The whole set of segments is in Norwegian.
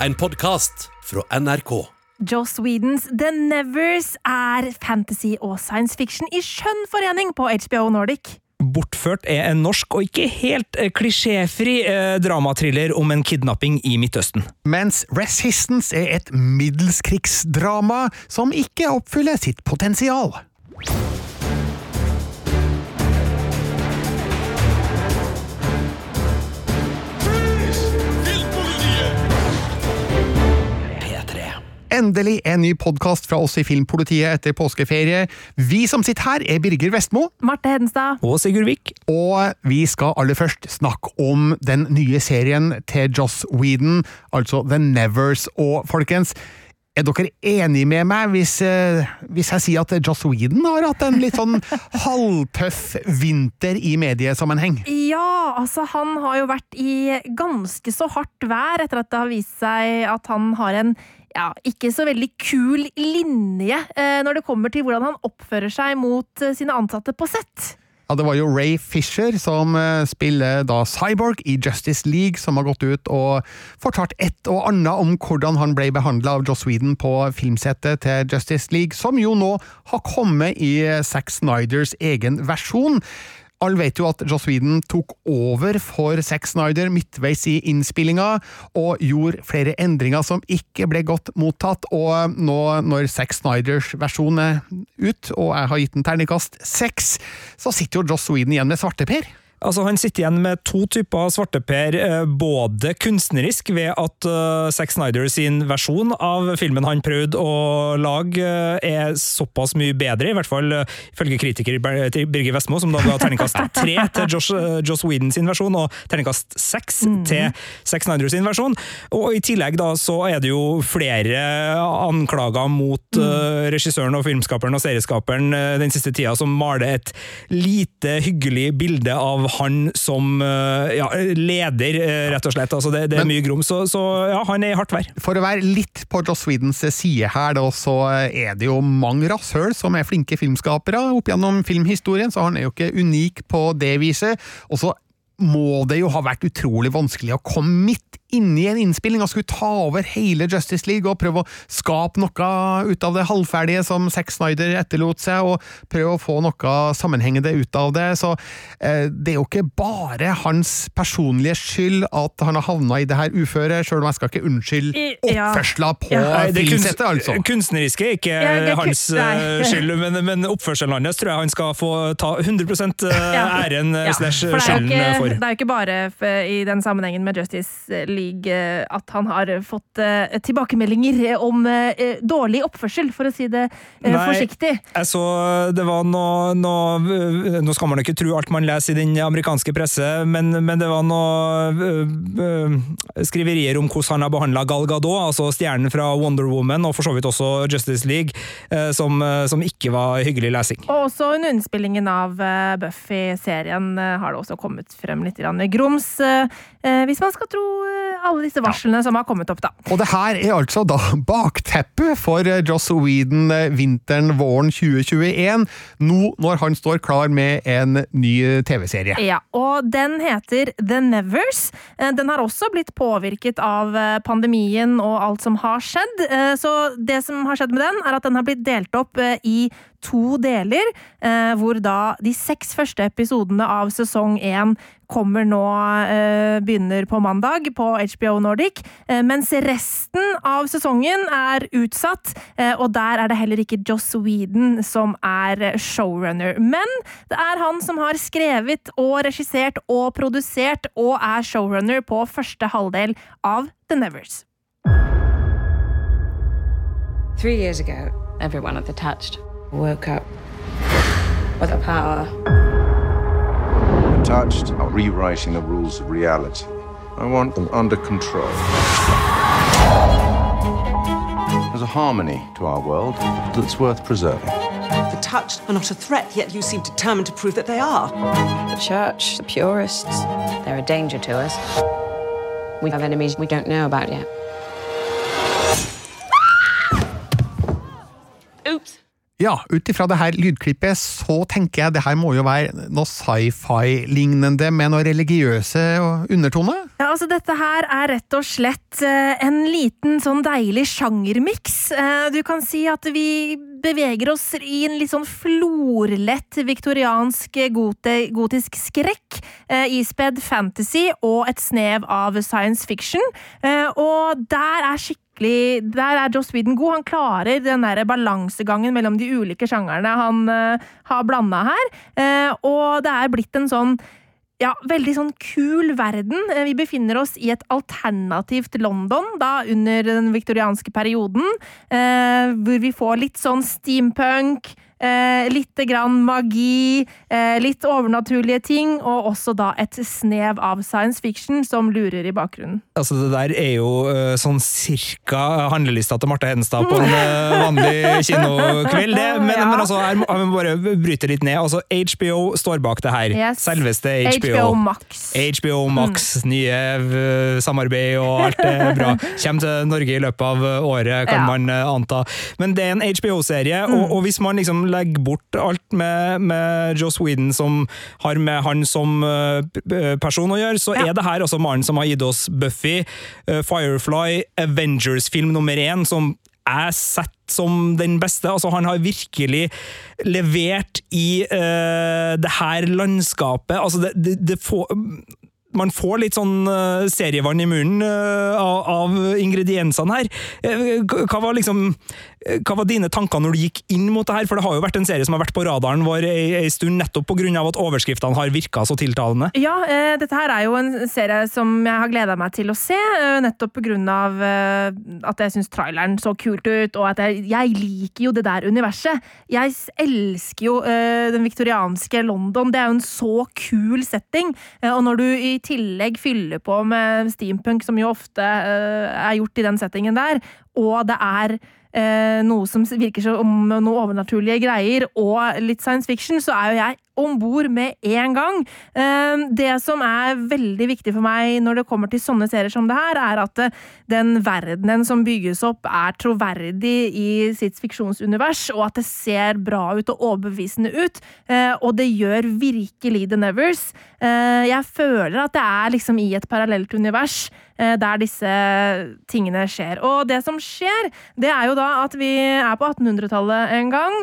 en podkast fra NRK. Joss Whedons The Nevers er fantasy og science fiction i skjønn forening på HBO Nordic. Bortført er en norsk og ikke helt eh, klisjéfri eh, dramatriller om en kidnapping i Midtøsten. Mens Resistance er et middelskrigsdrama som ikke oppfyller sitt potensial. Endelig en ny podkast fra oss i Filmpolitiet etter påskeferie. Vi som sitter her, er Birger Vestmo. Marte Hedenstad. Og Sigurd Vik. Og vi skal aller først snakke om den nye serien til Joss Whedon, altså The Nevers. Og folkens, er dere enig med meg hvis, eh, hvis jeg sier at Joss Whedon har hatt en litt sånn halvtøff vinter i mediesammenheng? Ja, altså han har jo vært i ganske så hardt vær etter at det har vist seg at han har en ja, ikke så veldig kul linje eh, når det kommer til hvordan han oppfører seg mot eh, sine ansatte på sett. Ja, Det var jo Ray Fisher som eh, spiller da Cyborg i Justice League, som har gått ut og fortalt et og annet om hvordan han ble behandla av Joss Whedon på filmsettet til Justice League, som jo nå har kommet i Zack Snyders egen versjon. Alle vet jo at Joss Whedon tok over for Zack Snyder midtveis i innspillinga, og gjorde flere endringer som ikke ble godt mottatt. Og nå når Zack Snyders versjon er ut, og jeg har gitt den terningkast seks, så sitter jo Joss Whedon igjen med svarteper. Altså, Han sitter igjen med to typer svarteper, eh, både kunstnerisk, ved at uh, Zack Snyder sin versjon av filmen han prøvde å lage, uh, er såpass mye bedre, i hvert fall uh, kritiker Birger Vestmo, som da ga terningkast tre til Josh, Joss Whedon sin versjon, og terningkast seks mm. til Zack Snyder sin versjon. Og I tillegg da så er det jo flere anklager mot mm. regissøren og filmskaperen og serieskaperen den siste tida, som maler et lite hyggelig bilde av han som eh, ja, leder, eh, rett og slett. Altså, det, det er Men, mye grom, så, så, ja, han er i hardt vær. For å være litt på Joss Swedens side her, da, så er det jo mange rasshøl som er flinke filmskapere opp gjennom filmhistorien, så han er jo ikke unik på det viset. Og så må det jo ha vært utrolig vanskelig å komme midt inne i en innspilling og skulle ta over hele Justice League og prøve å skape noe ut av det halvferdige som Zack Snyder etterlot seg, og prøve å få noe sammenhengende ut av det. Så eh, det er jo ikke bare hans personlige skyld at han har havna i det her uføret, sjøl om jeg skal ikke unnskylde oppførselen på ja. filmsettet, altså. Kunstneriske er ikke ja, hans uh, skyld, men, men, oppførselen hans tror jeg han skal få ta 100 æren ja. slash skylden for. Det er jo ikke bare i den sammenhengen med Justice League League eh, at han har fått eh, tilbakemeldinger om eh, dårlig oppførsel, for å si det Nei, forsiktig. Jeg så det var noe, noe, Nå skal man ikke tro alt man leser i den amerikanske presse, men, men det var noe skriverier om hvordan han har behandla Gal Gadot, altså stjernen fra Wonder Woman, og for så vidt også Justice League, som, som ikke var hyggelig lesing. Og også under innspillingen av Buffy-serien har det også kommet frem litt grums, hvis man skal tro alle disse varslene som har kommet opp, da. Og det her er altså da bakteppet for eh, Joss Whedon eh, vinteren våren 2021, nå når han står klar med en ny eh, TV-serie. Ja, og den heter The Nevers. Den har også blitt påvirket av pandemien og alt som har skjedd. Så det som har skjedd med den, er at den har blitt delt opp i to deler, eh, hvor da de seks første episodene av sesong én kommer nå eh, Begynner på mandag på HBO Nordic, eh, mens resten av sesongen er utsatt, og der er det heller ikke Joss Whedon som er showrunner. Men det er han som har skrevet og regissert og produsert, og er showrunner på første halvdel av The Nevers. Three years ago, everyone at the Touched woke up with a power. Touched are rewriting the rules of reality. I want them under control. There's a harmony to our world that's worth preserving. The touched are not a threat, yet you seem determined to prove that they are. The church, the purists, they're a danger to us. We have enemies we don't know about yet. Oops. Ja, ut ifra det her lydklippet så tenker jeg det her må jo være noe sci-fi-lignende med noe religiøse undertone? Ja, altså Dette her er rett og slett eh, en liten sånn deilig sjangermiks. Eh, Du kan si at vi beveger oss i en litt sånn florlett viktoriansk gotisk skrekk, eh, ispedd fantasy og et snev av science fiction. Eh, Og der er skikkelig der er Joss Whedon god. Han klarer den der balansegangen mellom de ulike sjangerne han uh, har blanda her. Uh, og det er blitt en sånn ja, veldig sånn kul verden. Eh, Vi befinner oss i et alternativt London, da under den viktorianske perioden. Eh, hvor vi får litt sånn steampunk, eh, litt grann magi, eh, litt overnaturlige ting, og også da et snev av science fiction som lurer i bakgrunnen. Altså, det der er jo eh, sånn cirka handlelista til Marte Hedenstad på en eh, vanlig kinokveld, det. Men, Ja. men altså, her må vi bare bryte litt ned. Altså, HBO står bak det her. Yes. Selveste HBO. HBO Max. HBO Max, nye eh, samarbeid og alt er bra. Kommer til Norge i løpet av året, kan Ja. man anta. Men det er en HBO-serie, og, og hvis man liksom legger bort alt med, med Joss Whedon som har med han som eh, person å gjøre, så Ja. er det her altså mannen som har gitt oss Buffy, eh, Firefly, Avengers-film nummer én, som jeg setter som den beste. Altså, han har virkelig levert i uh, det her landskapet. Altså, det, det, det får man får litt sånn eh, serievann i munnen eh, av, ingrediensene her. Eh, hva var liksom eh, hva var dine tanker når du gikk inn mot det her? For det har jo vært en serie som har vært på radaren vår ei, stund, nettopp pga. at overskriftene har virka så tiltalende. Ja, eh, dette her er jo en serie som jeg har gleda meg til å se, eh, nettopp av eh, at jeg syns traileren så kult ut, og at jeg, jeg liker jo det der universet. Jeg elsker jo eh, den viktorianske London, det er jo en så kul setting. Eh, og når du i tillegg fyller på med steampunk, som jo ofte eh, er gjort i den settingen der, og det er eh, noe som virker som noe overnaturlige greier, og litt science fiction, så er jo jeg om bord med en gang. Eh, Det som er veldig viktig for meg når det kommer til sånne serier som det her, er at eh, den verdenen som bygges opp, er troverdig i sitt fiksjonsunivers, og at det ser bra ut og overbevisende ut. Eh, Og det gjør virkelig The Nevers. Eh, Jeg føler at det er liksom i et parallelt univers der disse tingene skjer. Og det som skjer, det er jo da at vi er på 1800-tallet en gang.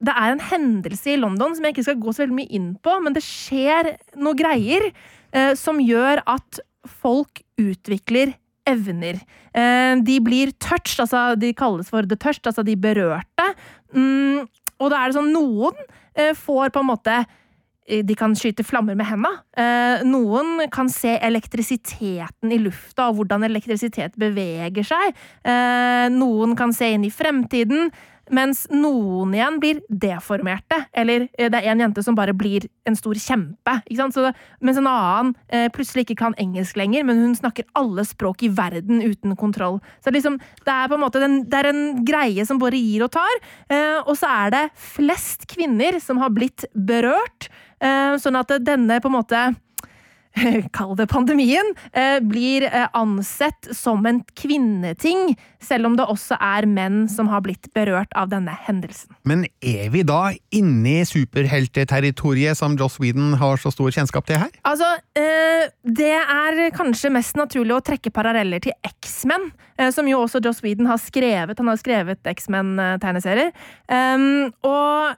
Det er en hendelse i London som jeg ikke skal gå så veldig mye inn på, men det skjer noe greier eh, som gjør at folk utvikler evner. Eh, de blir touched, altså de kalles for the touched, altså de berørte. Mm, og da er det sånn noen eh, får på en måte eh, de kan skyte flammer med henda. Eh, noen kan se elektrisiteten i lufta og hvordan elektrisitet beveger seg. Eh, noen kan se inn i fremtiden. Mens noen igjen blir deformerte. Eller eh, det er en jente som bare blir en stor kjempe. Så mens en annen eh, plutselig ikke kan engelsk lenger, men hun snakker alle språk i verden uten kontroll. Så liksom, det er på en måte den, det er en greie som bare gir og tar. Eh, og så er det flest kvinner som har blitt berørt. Eh, sånn at denne på en måte Kall det pandemien, eh, blir eh, ansett som en kvinneting, selv om det også er menn som har blitt berørt av denne hendelsen. Men er vi da inne i superhelteterritoriet som Joss Whedon har så stor kjennskap til her? Altså, eh, det er kanskje mest naturlig å trekke paralleller til X-Men, som jo også Joss Whedon har skrevet. Han har skrevet X-Men-tegneserier. Um, og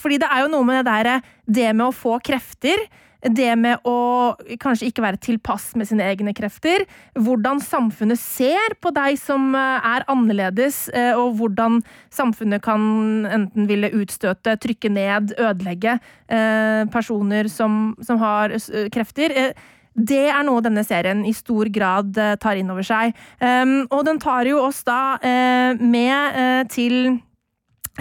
fordi det er jo noe med det derre Det med å få krefter det med å kanskje ikke være tilpass med sine egne krefter. Hvordan samfunnet ser på deg som eh, er annerledes, eh, og hvordan samfunnet kan enten ville utstøte, trykke ned, ødelegge eh, personer som, som har eh, krefter. Eh, det er noe denne serien i stor grad eh, tar inn over seg. Um, og den tar jo oss da eh, med eh, til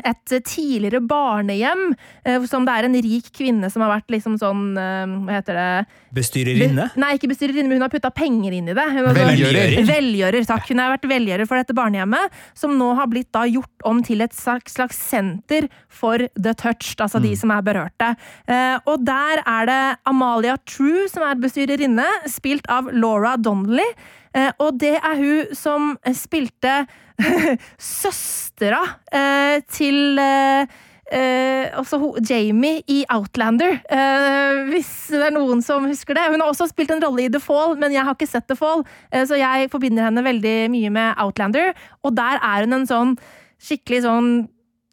et tidligere barnehjem, eh, som det er en rik kvinne som har vært liksom sånn eh, Hva heter det? Bestyrerinne? Be- Nei, ikke bestyrerinne, men hun har putta penger inn i det. Hun velgjører. sånn- Velgjører. Velgjører, takk. Hun har vært velgjører for dette barnehjemmet, som nå har blitt da gjort om til et slags, slags senter for the touched, altså de som er berørte. Eh, og der er det Amalia True som er bestyrerinne, spilt av Laura Donnelly. Eh, og det er hun som spilte søstera eh, til eh, eh, altså Jamie i Outlander, eh, hvis det er noen som husker det. Hun har også spilt en rolle i The Fall, men jeg har ikke sett The Fall, eh, så jeg forbinder henne veldig mye med Outlander. Og der er hun en sånn skikkelig sånn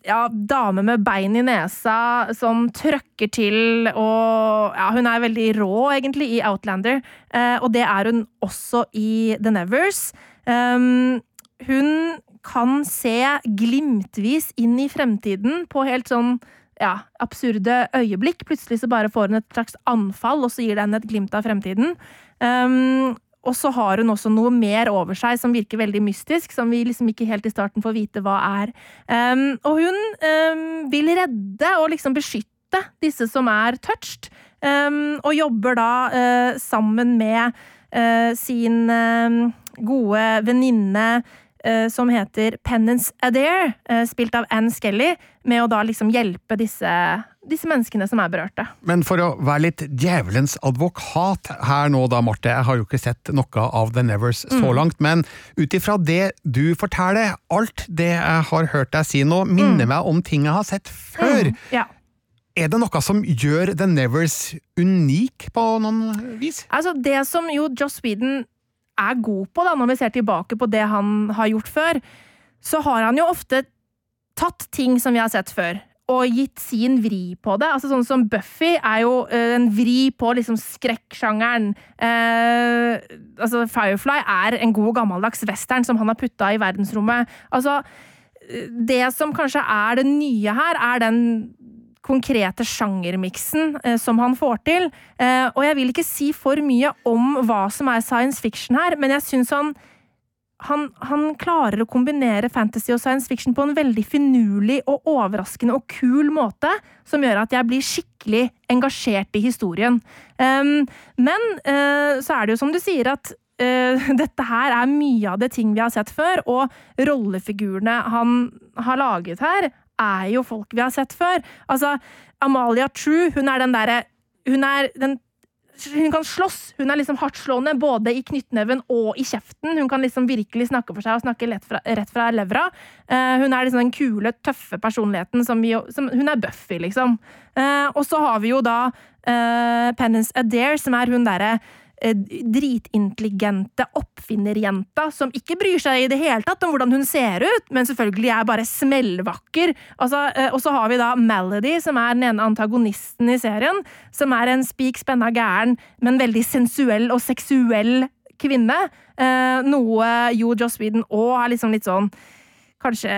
ja, dame med bein i nesa som trøkker til, og ja, hun er veldig rå, egentlig, i Outlander. Eh, og det er hun også i The Nevers. Um, hun kan se glimtvis inn i fremtiden på helt sånn ja, absurde øyeblikk. Plutselig så bare får hun et slags anfall, og så gir det henne et glimt av fremtiden. Um, og så har hun også noe mer over seg som virker veldig mystisk, som vi liksom ikke helt i starten får vite hva er. Um, og hun um, vil redde og liksom beskytte disse som er touched, um, og jobber da uh, sammen med uh, sin uh, gode venninne uh, som heter Penance Adair, spilt av Anne Skelly, med å da liksom hjelpe disse, disse menneskene som er berørte. Men for å være litt djevelens advokat her nå da, Marte, jeg har jo ikke sett noe av The Nevers så Mm. langt, men ut ifra det du forteller, alt det jeg har hørt deg si nå, minner meg om ting jeg har sett før. Mm, ja. Er det noe som gjør The Nevers unik på noen vis? Altså, det som jo Joss Whedon er god på, da, når vi ser tilbake på det han har gjort før, så har han jo ofte tatt ting som vi har sett før, og gitt sin vri på det. Altså Sånn som Buffy er jo eh, en vri på liksom skrekksjangeren. Eh, altså Firefly er en god gammeldags western som han har putta i verdensrommet. Altså, eh, det som kanskje er det nye her, er den konkrete sjangermiksen eh, som han får til. Eh, og jeg vil ikke si for mye om hva som er science fiction her, men jeg syns han, han han klarer å kombinere fantasy og science fiction på en veldig finurlig og overraskende og kul måte, som gjør at jeg blir skikkelig engasjert i historien. Um, men uh, så er det jo som du sier, at uh, dette her er mye av det ting vi har sett før, og rollefigurene han har laget her, er jo folk vi har sett før. Altså, Amalia True, hun er den derre Hun er den hun kan slåss. Hun er liksom hardtslående både i knyttneven og i kjeften. Hun kan liksom virkelig snakke for seg og snakke fra, rett fra levra. Uh, hun er liksom den kule, tøffe personligheten som vi som, Hun er Buffy, liksom. Uh, og så har vi jo da uh, Penance Adair, som er hun derre dritintelligente oppfinnerjenta som ikke bryr seg i det hele tatt om hvordan hun ser ut, men selvfølgelig er bare smellvakker. Altså, eh, og så har vi da Melody, som er den ene antagonisten i serien, som er en spik spenna gæren, men veldig sensuell og seksuell kvinne. Eh, noe Jo Joss Whedon òg er liksom litt sånn kanskje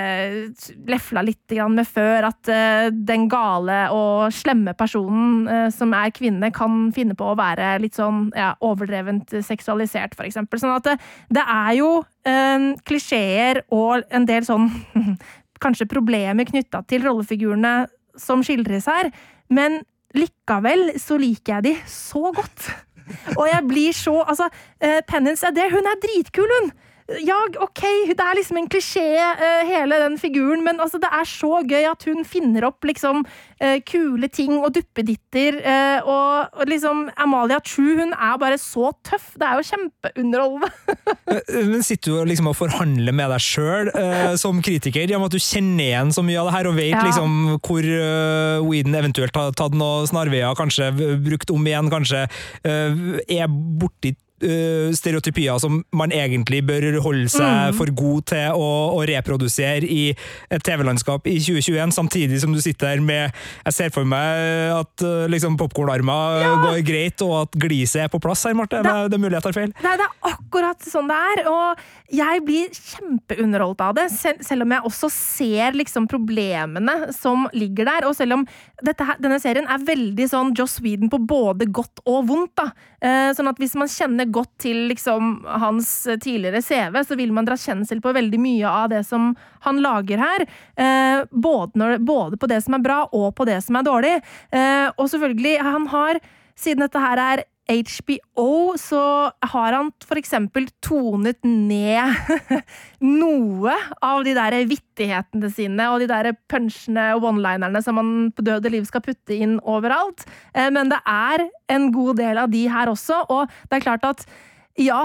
lefla litt med før, at eh, den gale og slemme personen eh, som er kvinne, kan finne på å være litt sånn ja, overdrevent seksualisert, eksempel. Sånn at det, det er jo eh, klisjeer og en del sånn kanskje problemer knytta til rollefigurene som skildres her, men likevel så liker jeg de så godt. Og jeg blir så Altså, eh, Penance er det. Hun er dritkul, hun! Ja, ok, det er liksom en klisjé, eh, hele den figuren, men altså, det er så gøy at hun finner opp liksom eh, kule ting og duppeditter, eh, og, og liksom Amalia True, hun er bare så tøff. Det er jo kjempeunderholdende. Men sitter du liksom og forhandler med deg sjøl som kritiker, om at du kjenner igjen så mye av det her, og vet Ja. liksom hvor uh, Whedon eventuelt har tatt noen snarveier, kanskje brukt om igjen, kanskje er borti stereotypier som man egentlig bør holde seg for god til å, å reprodusere i et TV-landskap i 2021, samtidig som du sitter der med Jeg ser for meg at uh, liksom popkornarmer går greit, og at gliset er på plass her, Marte. Det, det er mulig jeg tar feil. Nei, det er akkurat sånn det er, og jeg blir kjempeunderholdt av det, selv, selv om jeg også ser liksom problemene som ligger der, og selv om dette, her- denne serien er veldig sånn Joss Whedon på både godt og vondt, da. Eh, sånn at hvis man kjenner godt til liksom hans tidligere CV, så vil man dra kjensel på veldig mye av det som han lager her. Eh, både, når, både på det som er bra, og på det som er dårlig. Eh, og selvfølgelig, han har, siden dette her er HBO, så har han for eksempel tonet ned noe av de der vittighetene sine og de der punchene og one-linerne som han på død og liv skal putte inn overalt. Eh, Men det er en god del av de her også, og det er klart at ja,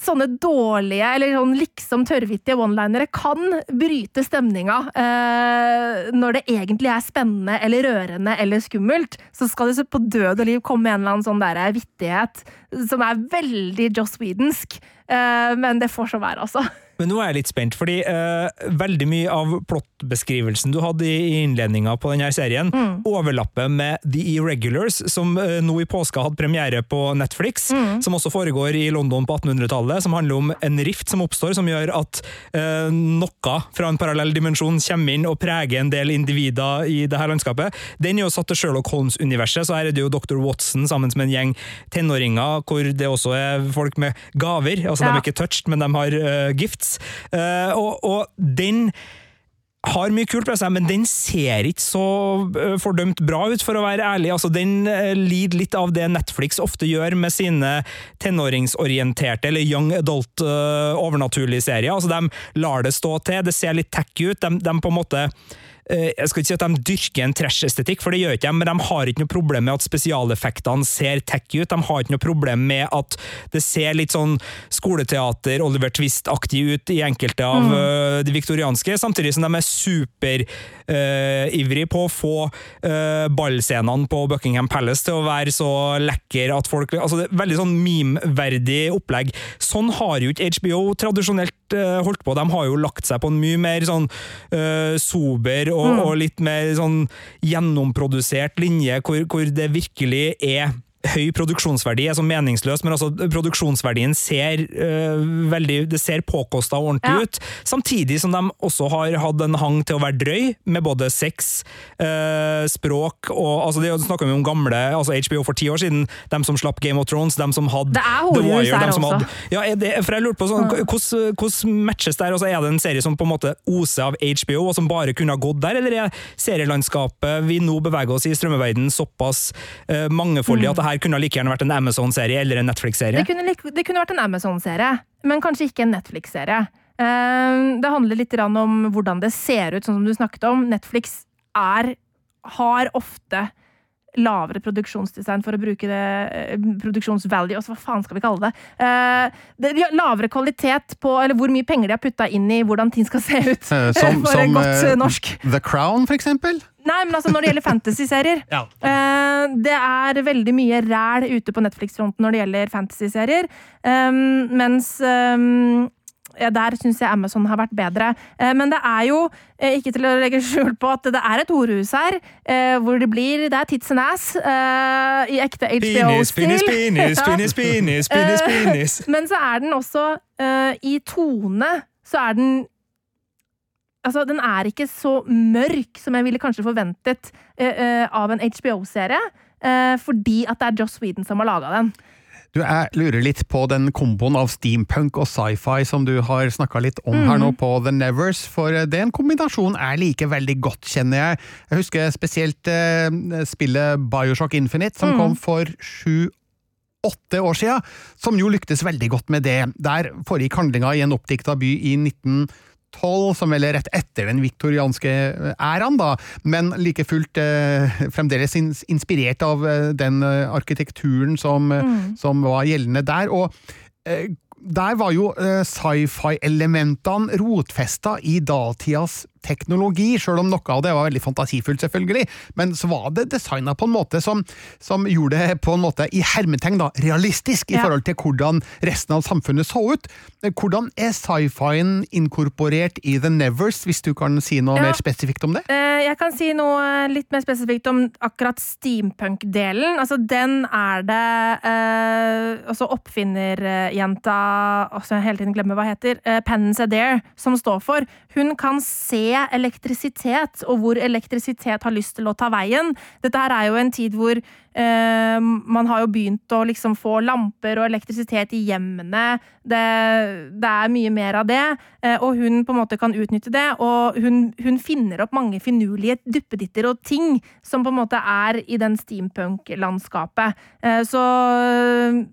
sånne dårlige, eller sånn liksom tørrvittige one-linere kan bryte stemninga. Eh, når det egentlig er spennende eller rørende eller skummelt, så skal det på død og liv komme en eller annen sånn der vittighet som er veldig Joss Wedensk, Eh, men det får så være, altså. Men nå er jeg litt spent, fordi eh, veldig mye av plottbeskrivelsen du hadde i innledninga på denne serien, Mm. overlapper med The Irregulars, som eh, nå i påska hadde premiere på Netflix, Mm. som også foregår i London på 1800-tallet, som handler om en rift som oppstår, som gjør at eh, noe fra en parallell dimensjon kommer inn og preger en del individer i det her landskapet. Den er jo satt til Sherlock Holmes-universet, så her er det jo Dr. Watson sammen med en gjeng tenåringer, hvor det også er folk med gaver. altså Ja. De er ikke touched, men de har uh, gifts. Eh, og, og den har mye kult ved seg, men den ser ikke så eh, fordømt bra ut, for å være ærlig. Altså, den eh, lider litt av det Netflix ofte gjør med sine tenåringsorienterte, eller young adult uh, overnaturlige serier. Altså, de lar det stå til, det ser litt tacky ut. De, de på en måte jeg skal ikke si at de dyrker en trash-estetikk, for det gjør ikke de, men de har ikke noe problem med at spesialeffektene ser tacky ut. De har ikke noe problem med at det ser litt sånn skoleteater, Oliver Twist-aktig ut i enkelte av eh, de viktorianske, samtidig som de er superivrige på å få uh, ballscenene på Buckingham Palace til å være så lekker at folk altså det er Veldig sånn meme-verdig opplegg. Sånn har jo ikke HBO tradisjonelt eh, holdt på. De har jo lagt seg på en mye mer sånn uh, sober og, og litt mer sånn gjennomprodusert linje, hvor, hvor det virkelig er høy produksjonsverdi er så meningsløst, men altså produksjonsverdien ser øh, veldig Det ser påkosta og ordentlig Ja. ut. Samtidig som de også har hatt en hang til å være drøy, med både sex, øh, språk og altså Det snakker vi om gamle altså HBO for ti år siden. De som slapp Game of Thrones, de som hadde The Wire. dem som hadde, ja, det, for jeg lurte på sånn, hvordan, hvordan matches det her? Altså, er det en serie som på en måte oser av HBO, og som bare kunne ha gått der, eller er serielandskapet vi nå beveger oss i strømmeverden såpass øh, mangefoldig at det her kunne like gjerne vært en Amazon-serie eller en Netflix-serie? Det det kunne vært en Amazon-serie, men kanskje ikke en Netflix-serie. Eh, Det handler litt om hvordan det ser ut, sånn som du snakket om. Netflix er, har ofte lavere produksjonsdesign, for å bruke det eh, produksjonsvalue, også hva faen skal vi kalle det? Eh, det de har lavere kvalitet på, eller hvor mye penger de har putta inn i hvordan ting skal se ut. Eh, Som, for som godt norsk. The Crown, for eksempel. Nei, men altså når det gjelder fantasy-serier. Ja. Eh, det er veldig mye ræl ute på Netflix-fronten når det gjelder fantasy-serier. Um, mens um, der syns jeg Amazon har vært bedre. Eh, men det er jo, eh, ikke til å legge skjul på, at det er et horehus her. eh, hvor det blir Det er tits and ass i ekte HBO-stil. penis, penis, penis, penis, penis. Men så er den også I tone så er den Altså, den er ikke så mørk som jeg ville kanskje forventet av en HBO-serie. fordi at det er Joss Whedon som har laga den. Du, Jeg lurer litt på den komboen av steampunk og sci-fi som du har snakka litt om her Mhm. nå på The Nevers, for det er en kombinasjon jeg liker veldig godt, kjenner jeg. Jeg husker spesielt eh, spillet Bioshock Infinite, som mm. kom for sju åtte år siden, som jo lyktes veldig godt med det. Der foregikk handlinga i en oppdikta by i 1912, som vel er rett etter den viktorianske æraen, da, men like fullt eh, fremdeles inspirert av eh, den eh, arkitekturen som, eh, Mm. som var gjeldende der. Og eh, der var jo eh, sci-fi-elementene rotfesta i datidas teknologi, sjøl om noe av det var veldig fantasifullt, selvfølgelig. Men så var det designa på en måte som, som gjorde det på en måte i hermetegn da, realistisk i Ja. forhold til hvordan resten av samfunnet så ut. Hvordan er sci-fien inkorporert i The Nevers, hvis du kan si noe Ja. mer spesifikt om det? Eh, jeg kan si noe litt mer spesifikt om akkurat steampunk-delen. Altså, den er det eh, også oppfinnerjenta altså Jeg hele tiden glemmer hva heter. eh, Penance Adair, som står for. Hun kan se elektrisitet, og hvor elektrisitet har lyst til å ta veien. Dette her er jo en tid hvor eh, man har jo begynt å liksom få lamper og elektrisitet i hjemmene. Det, det er mye mer av det, eh, og hun på en måte kan utnytte det. Og hun, hun finner opp mange finurlige duppeditter og ting som på en måte er i den steampunk-landskapet. Eh, så,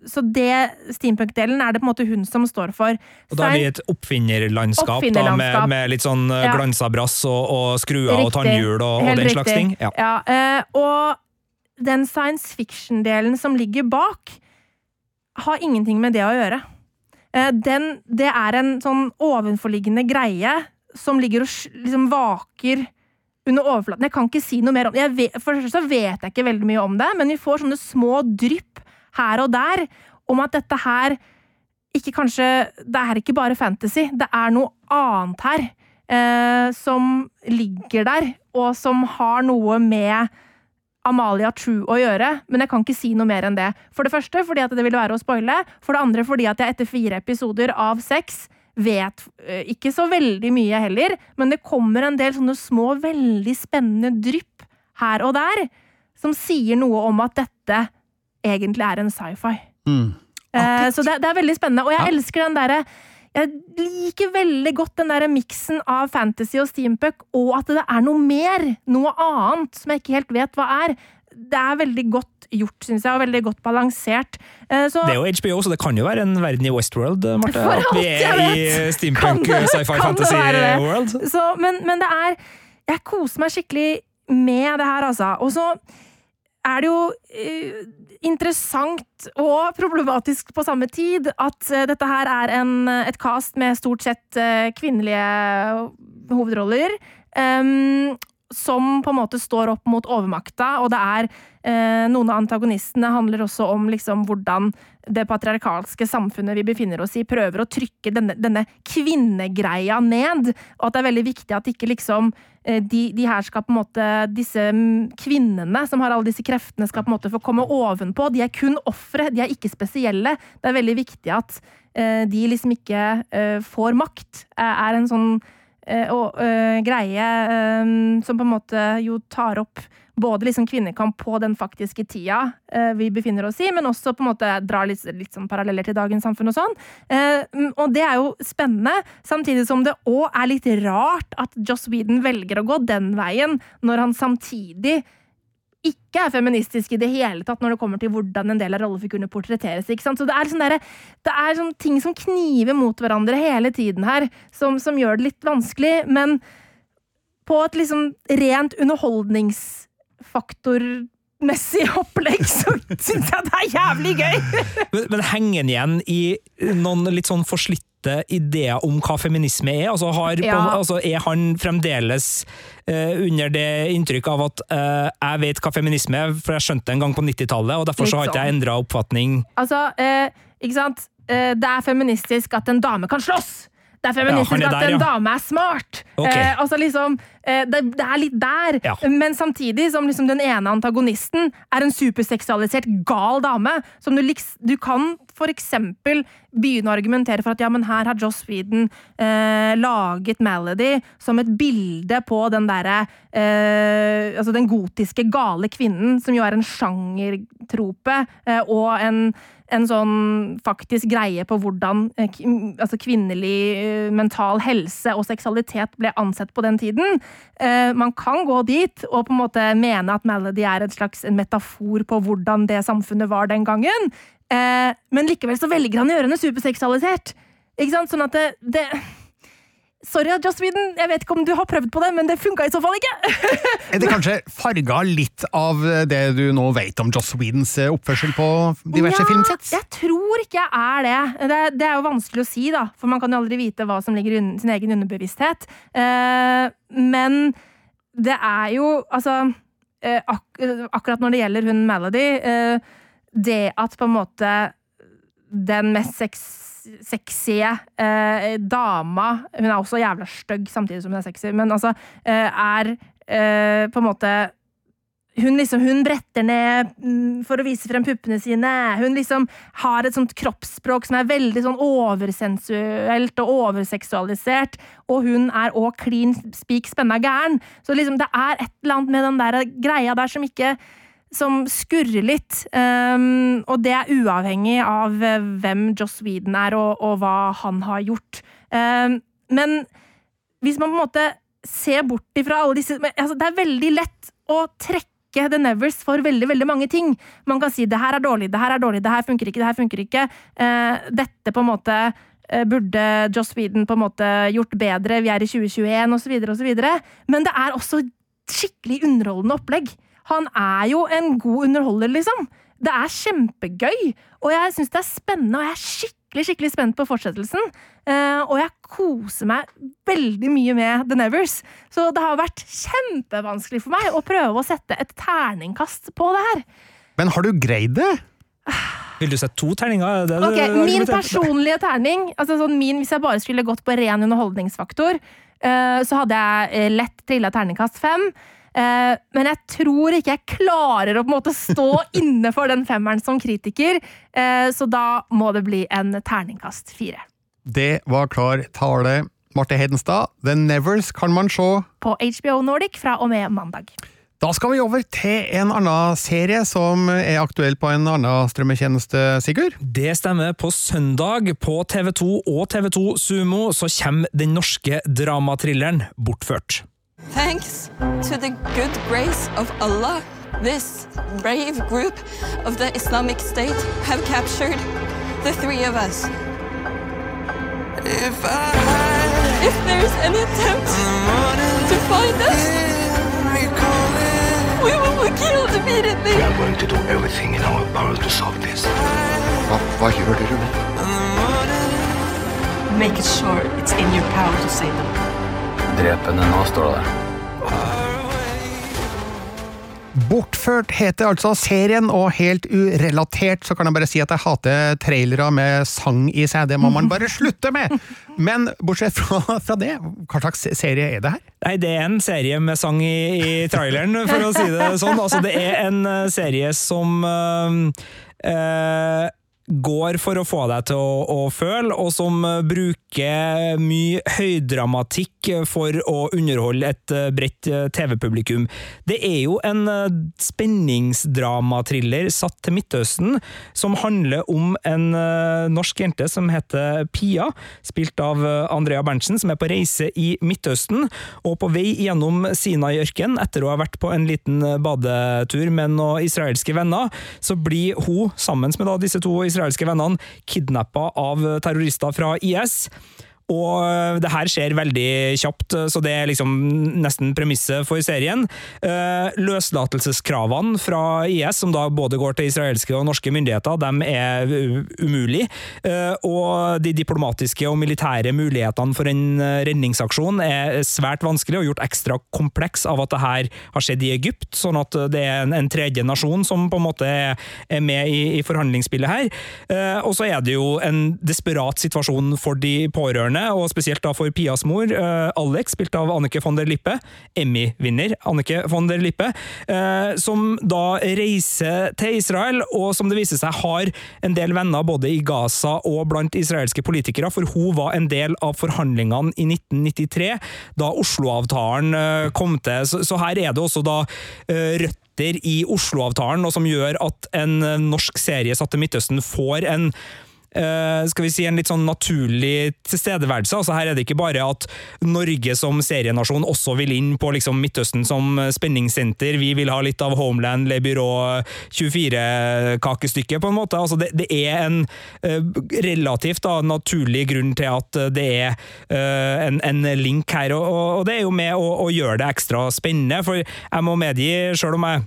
så det steampunk-delen er det på en måte hun som står for. Og da er vi et oppfinnerlandskap, da, med, med litt sånn Ja. glansa brass og, og skruer og tannhjul og, og den den slags ting. Ja. Ja, og den science fiction-delen som ligger bak, har ingenting med det å gjøre. Eh, den, det er en sånn ovenforliggende greie som ligger og liksom vaker under overflaten. Jeg kan ikke si noe mer om det. Vet, for det første vet jeg ikke veldig mye om det, men vi får sånne små drypp her og der om at dette her ikke kanskje Det er ikke bare fantasy. Det er noe annet her eh, som ligger der, og som har noe med Amalia True å gjøre, men jeg kan ikke si noe mer enn det. For det første fordi at det ville være å spoile, for det andre fordi at jeg etter fire episoder av sex vet eh, ikke så veldig mye heller, men det kommer en del sånne små, veldig spennende drypp her og der, som sier noe om at dette egentlig er en sci-fi. Mm. Eh, så det, det er veldig spennende, og jeg Ja. elsker den derre jeg liker veldig godt den der miksen av fantasy og steampunk, og at det er noe mer, noe annet, som jeg ikke helt vet hva er. Det er veldig godt gjort, syns jeg, og veldig godt balansert. Eh, Så, Det er jo HBO, så det kan jo være en verden i Westworld, Marte. For At vi er i steampunk, sci-fi, kan det fantasy være det. world. så, men, men det er Jeg koser meg skikkelig med det her, altså. Og så er det jo eh, interessant og problematisk på samme tid at eh, dette her er en, et cast med stort sett eh, kvinnelige hovedroller. em, som på en måte står opp mot overmakta, og det er eh, noen av antagonistene handler også om liksom hvordan det patriarkalske samfunnet vi befinner oss i, prøver å trykke denne, denne kvinnegreia ned, og at det er veldig viktig at ikke liksom eh, de, de her skal på en måte Disse kvinnene som har alle disse kreftene, skal på en måte få komme ovenpå. De er kun ofre, de er ikke spesielle. Det er veldig viktig at eh, de liksom ikke eh, får makt, eh, er en sånn og, eh, greie eh, som på en måte jo tar opp både liksom kvinnekamp på den faktiske tida eh, vi befinner oss i, men også på en måte drar litt, litt sånn paralleller til dagens samfunn og sånn. Eh, og det er jo spennende, samtidig som det òg er litt rart at Joss Whedon velger å gå den veien, når han samtidig ikke er feministisk i det hele tatt når det kommer til hvordan en del av rollefigurene portretteres. ikke sant? Så det er, sånn det er sånn ting som kniver mot hverandre hele tiden her, som, som gjør det litt vanskelig, men på et liksom rent underholdningsfaktormessig opplegg, så syns jeg det er jævlig gøy! Men, men henger den igjen i noen litt sånn forslitte ideer om hva feminisme er? Altså, har, Ja. altså er han fremdeles uh, under det inntrykk av at uh, jeg vet hva feminisme er, for jeg skjønte det en gang på 90-tallet, og derfor så har ikke jeg sånn. endra oppfatning. Altså, uh, ikke sant? Det er feministisk at en dame kan slåss! Det er feministisk ja, er at en ja. dame er smart! Okay. Altså liksom, det, det er litt der. Ja. Men samtidig som liksom den ene antagonisten er en superseksualisert gal dame, som du, du kan eksempel begynne å argumentere for at ja, men her har Joss Whedon eh, laget Melody som et bilde på den derre eh, Altså den gotiske gale kvinnen, som jo er en sjangertrope, eh, og en en sånn faktisk greie på hvordan eh, altså kvinnelig eh, mental helse og seksualitet ble ansett på den tiden. Eh, man kan gå dit og på en måte mene at Melody er en slags metafor på hvordan det samfunnet var den gangen, eh, men likevel så velger han å gjøre henne superseksualisert. Ikke sant? Sånn at det, det Sorry, Joss Whedon, jeg vet ikke om du har prøvd på det, men det funka i så fall ikke! Er det kanskje farga litt av det du nå vet om Joss Whedons eh, oppførsel på diverse Ja, filmsets? Jeg tror ikke jeg er det. det. Det er jo vanskelig å si, da, for man kan jo aldri vite hva som ligger i sin egen underbevissthet. Uh, men det er jo Altså, uh, ak akkurat når det gjelder hun Melody, uh, det at på en måte den mest sex sexy eh, dama Hun er også jævla stygg samtidig som hun er sexy, men altså eh, er eh, på en måte hun liksom, hun bretter ned mm, for å vise frem puppene sine. Hun liksom har et sånt kroppsspråk som er veldig sånn oversensuelt og overseksualisert. Og hun er òg clean speak spenna gæren. Så liksom, det er et eller annet med den der greia der som ikke som skurrer litt. Um, og det er uavhengig av eh, hvem Joss Whedon er, og, og hva han har gjort. Um, men hvis man på en måte ser bort ifra alle disse altså, Det er veldig lett å trekke The Nevers for veldig veldig mange ting. Man kan si det her er dårlig, det her er dårlig, det her funker ikke, det her funker ikke. Uh, dette på en måte eh, burde Joss Whedon på en måte gjort bedre, vi er i 2021 osv. osv. Men det er også skikkelig underholdende opplegg. Han er jo en god underholder, liksom. Det er kjempegøy, og jeg syns det er spennende, og jeg er skikkelig skikkelig spent på fortsettelsen. Uh, og jeg koser meg veldig mye med The Nevers. Så det har vært kjempevanskelig for meg å prøve å sette et terningkast på det her. Men har du greid det? Vil du sette to terninger? Det, okay, det Min personlige terning, altså sånn min, hvis jeg bare skulle gått på ren underholdningsfaktor, uh, så hadde jeg eh, lett trilla terningkast fem. Eh, men jeg tror ikke jeg klarer å på en måte stå inne for den femmeren som kritiker, eh, så da må det bli en terningkast fire. Det var klar tale. Marte Hedenstad, The Nevers kan man se. På HBO Nordic fra og med mandag. Da skal vi over til en annen serie som er aktuell på en annen strømmetjeneste, Sigurd. Det stemmer. På søndag på TV2 og TV2 Sumo så kommer den norske dramatrilleren Bortført. Thanks to the good grace of Allah, this brave group of the Islamic State have captured the three of us. If, there's an attempt to find us, we will be killed immediately. We are going to do everything in our power to solve this. Hva, hva gjør dere nå? Make it sure it's in your power to save them. Drep henne nå, står det der. Bortført heter altså serien, og helt urelatert så kan jeg bare si at jeg hater trailere med sang i seg. Det må man bare slutte med! Men bortsett fra, fra det, hva slags serie er det her? Nei, det er en serie med sang i, i traileren, for å si det sånn. Altså, det er en eh, serie som øh, øh, går for å få deg til å, å føle, og som eh, bruker mye høydramatikk for å underholde et eh, bredt eh, TV-publikum. Det er jo en eh, spenningsdramatriller satt til Midtøsten, som handler om en norsk jente som heter Pia, spilt av Andrea Berntsen, som er på reise i Midtøsten, og på vei gjennom Sinai-ørkenen, etter å ha vært på en liten badetur med noen israelske venner, så blir hun, sammen med disse to israelske vennene, kidnappa av terrorister fra IS. Og eh, det her skjer veldig kjapt, så det er liksom nesten premisset for serien. Eh, Løslatelseskravene fra IS, som da både går til israelske og norske myndigheter, de er umulig. Eh, Og de diplomatiske og militære mulighetene for en eh, redningsaksjon er svært vanskelig og gjort ekstra kompleks av at det her har skjedd i Egypt, sånn at det er en, tredje nasjon som på en måte er, med i, forhandlingsspillet her. Eh, Og så er det jo en desperat situasjon for de pårørende, og spesielt da for Pias mor, eh, Alex, spilt av Annike von der Lippe, Emmy-vinner Annike von der Lippe, eh, som da reiser til Israel, og som det viser seg har en del venner både i Gaza og blant israelske politikere, for hun var en del av forhandlingene i 1993, da Oslo-avtalen eh, kom til. Så, her er det også da røtter i Oslo-avtalen, og som gjør at en norsk serie satt til Midtøsten får en skal vi si en litt sånn naturlig tilstedeværelse. Altså Her er det ikke bare at Norge som serienasjon også vil inn på liksom Midtøsten som spenningssenter. Vi vil ha litt av Homeland, Le Byrå 24-kakestykket, på en måte. Altså det, det er en eh, relativt da, naturlig grunn til at det er eh, en, en link her, og, og det er jo med å, å gjøre det ekstra spennende. For jeg må medgi, sjøl om jeg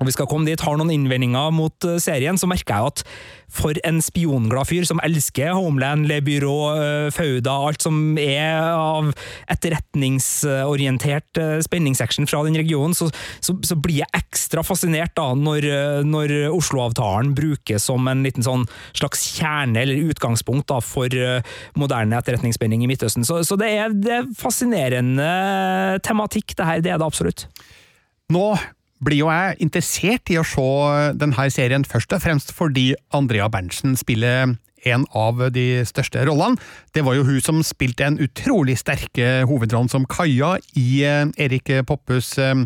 og vi skal komme dit, har noen innvendinger mot eh, serien, så merker jeg at for en spionglad fyr som elsker Homeland, Le Byrå, eh, Fauda, alt som er av etterretningsorientert eh, spenningsaction fra den regionen, så, så, så blir jeg ekstra fascinert da, når, når Oslo-avtalen brukes som en liten sånn slags kjerne eller utgangspunkt da, for moderne etterretningsspenning i Midtøsten. Så, så det, er, det er fascinerende tematikk, det her. Det er det absolutt. Nå blir jo jeg interessert i å se denne serien først og fremst fordi Andrea Berntsen spiller en av de største rollene. Det var jo hun som spilte en utrolig sterke hovedrollen som Kaja i eh, Erik Poppes eh,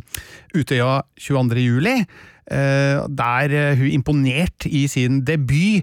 Utøya 22. juli, eh, der eh, hun imponerte i sin debut.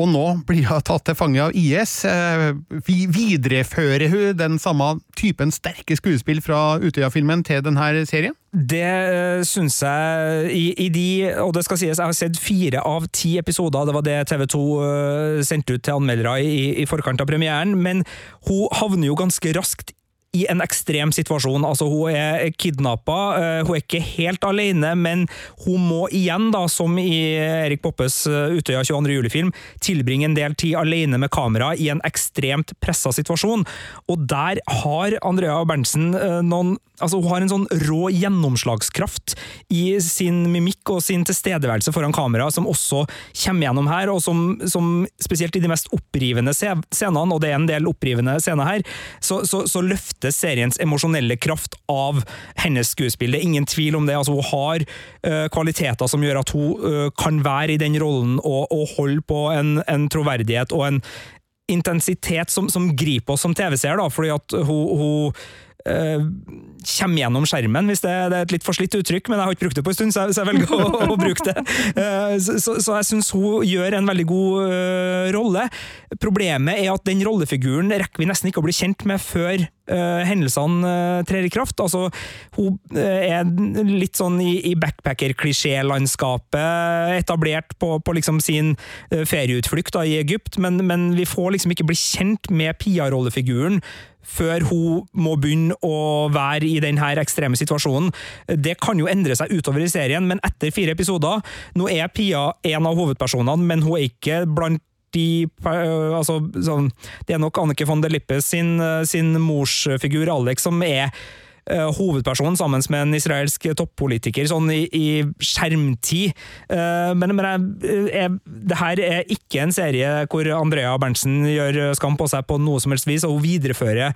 Og nå blir hun tatt til fange av IS. Eh, Vi viderefører hun den samme typen sterke skuespill fra Utøya-filmen til denne serien? Det uh, syns jeg i, i de, og det skal sies, jeg har sett fire av ti episoder, det var det TV 2 uh, sendte ut til anmeldere i, i forkant av premieren, men hun havner jo ganske raskt i en ekstrem situasjon. Altså, hun er kidnappa, uh, hun er ikke helt alene, men hun må igjen, da, som i Erik Poppes uh, Utøya 22. juli-film, tilbringe en del tid alene med kamera i en ekstremt pressa situasjon. Og der har Andrea Berntsen uh, noen Altså, hun har en sånn rå gjennomslagskraft i sin mimikk og sin tilstedeværelse foran kamera, som også kommer gjennom her, og som, som spesielt i de mest opprivende scenene, og det er en del opprivende scener her, så, så, så løftes seriens emosjonelle kraft av hennes skuespill. Det er ingen tvil om det. Altså, hun har uh, kvaliteter som gjør at hun uh, kan være i den rollen og, og holde på en, en troverdighet og en intensitet som, som griper oss som TV-seer, fordi at hun, hun Uh, kommer gjennom skjermen, hvis det, det, er et litt forslitt uttrykk, men jeg har ikke brukt det på en stund, så jeg, så jeg velger å, å, bruke det. Uh, så, så, jeg syns hun gjør en veldig god uh, rolle. Problemet er at den rollefiguren rekker vi nesten ikke å bli kjent med før hendelsene trer i kraft. Altså, hun er litt sånn i, i backpacker-klisjélandskapet, etablert på, på liksom sin ferieutflukt da, i Egypt, men, men vi får liksom ikke bli kjent med Pia-rollefiguren før hun må begynne å være i denne ekstreme situasjonen. Det kan jo endre seg utover i serien, men etter fire episoder Nå er Pia en av hovedpersonene, men hun er ikke blant de altså, sånn, Det er nok Annike von der Lippe sin, sin morsfigur Alex som er hovedpersonen sammen med en israelsk toppolitiker sånn i, i skjermtid. Uh, men, men jeg, jeg, det her er ikke en serie hvor Andrea Berntsen gjør skam på seg på noe som helst vis, og hun viderefører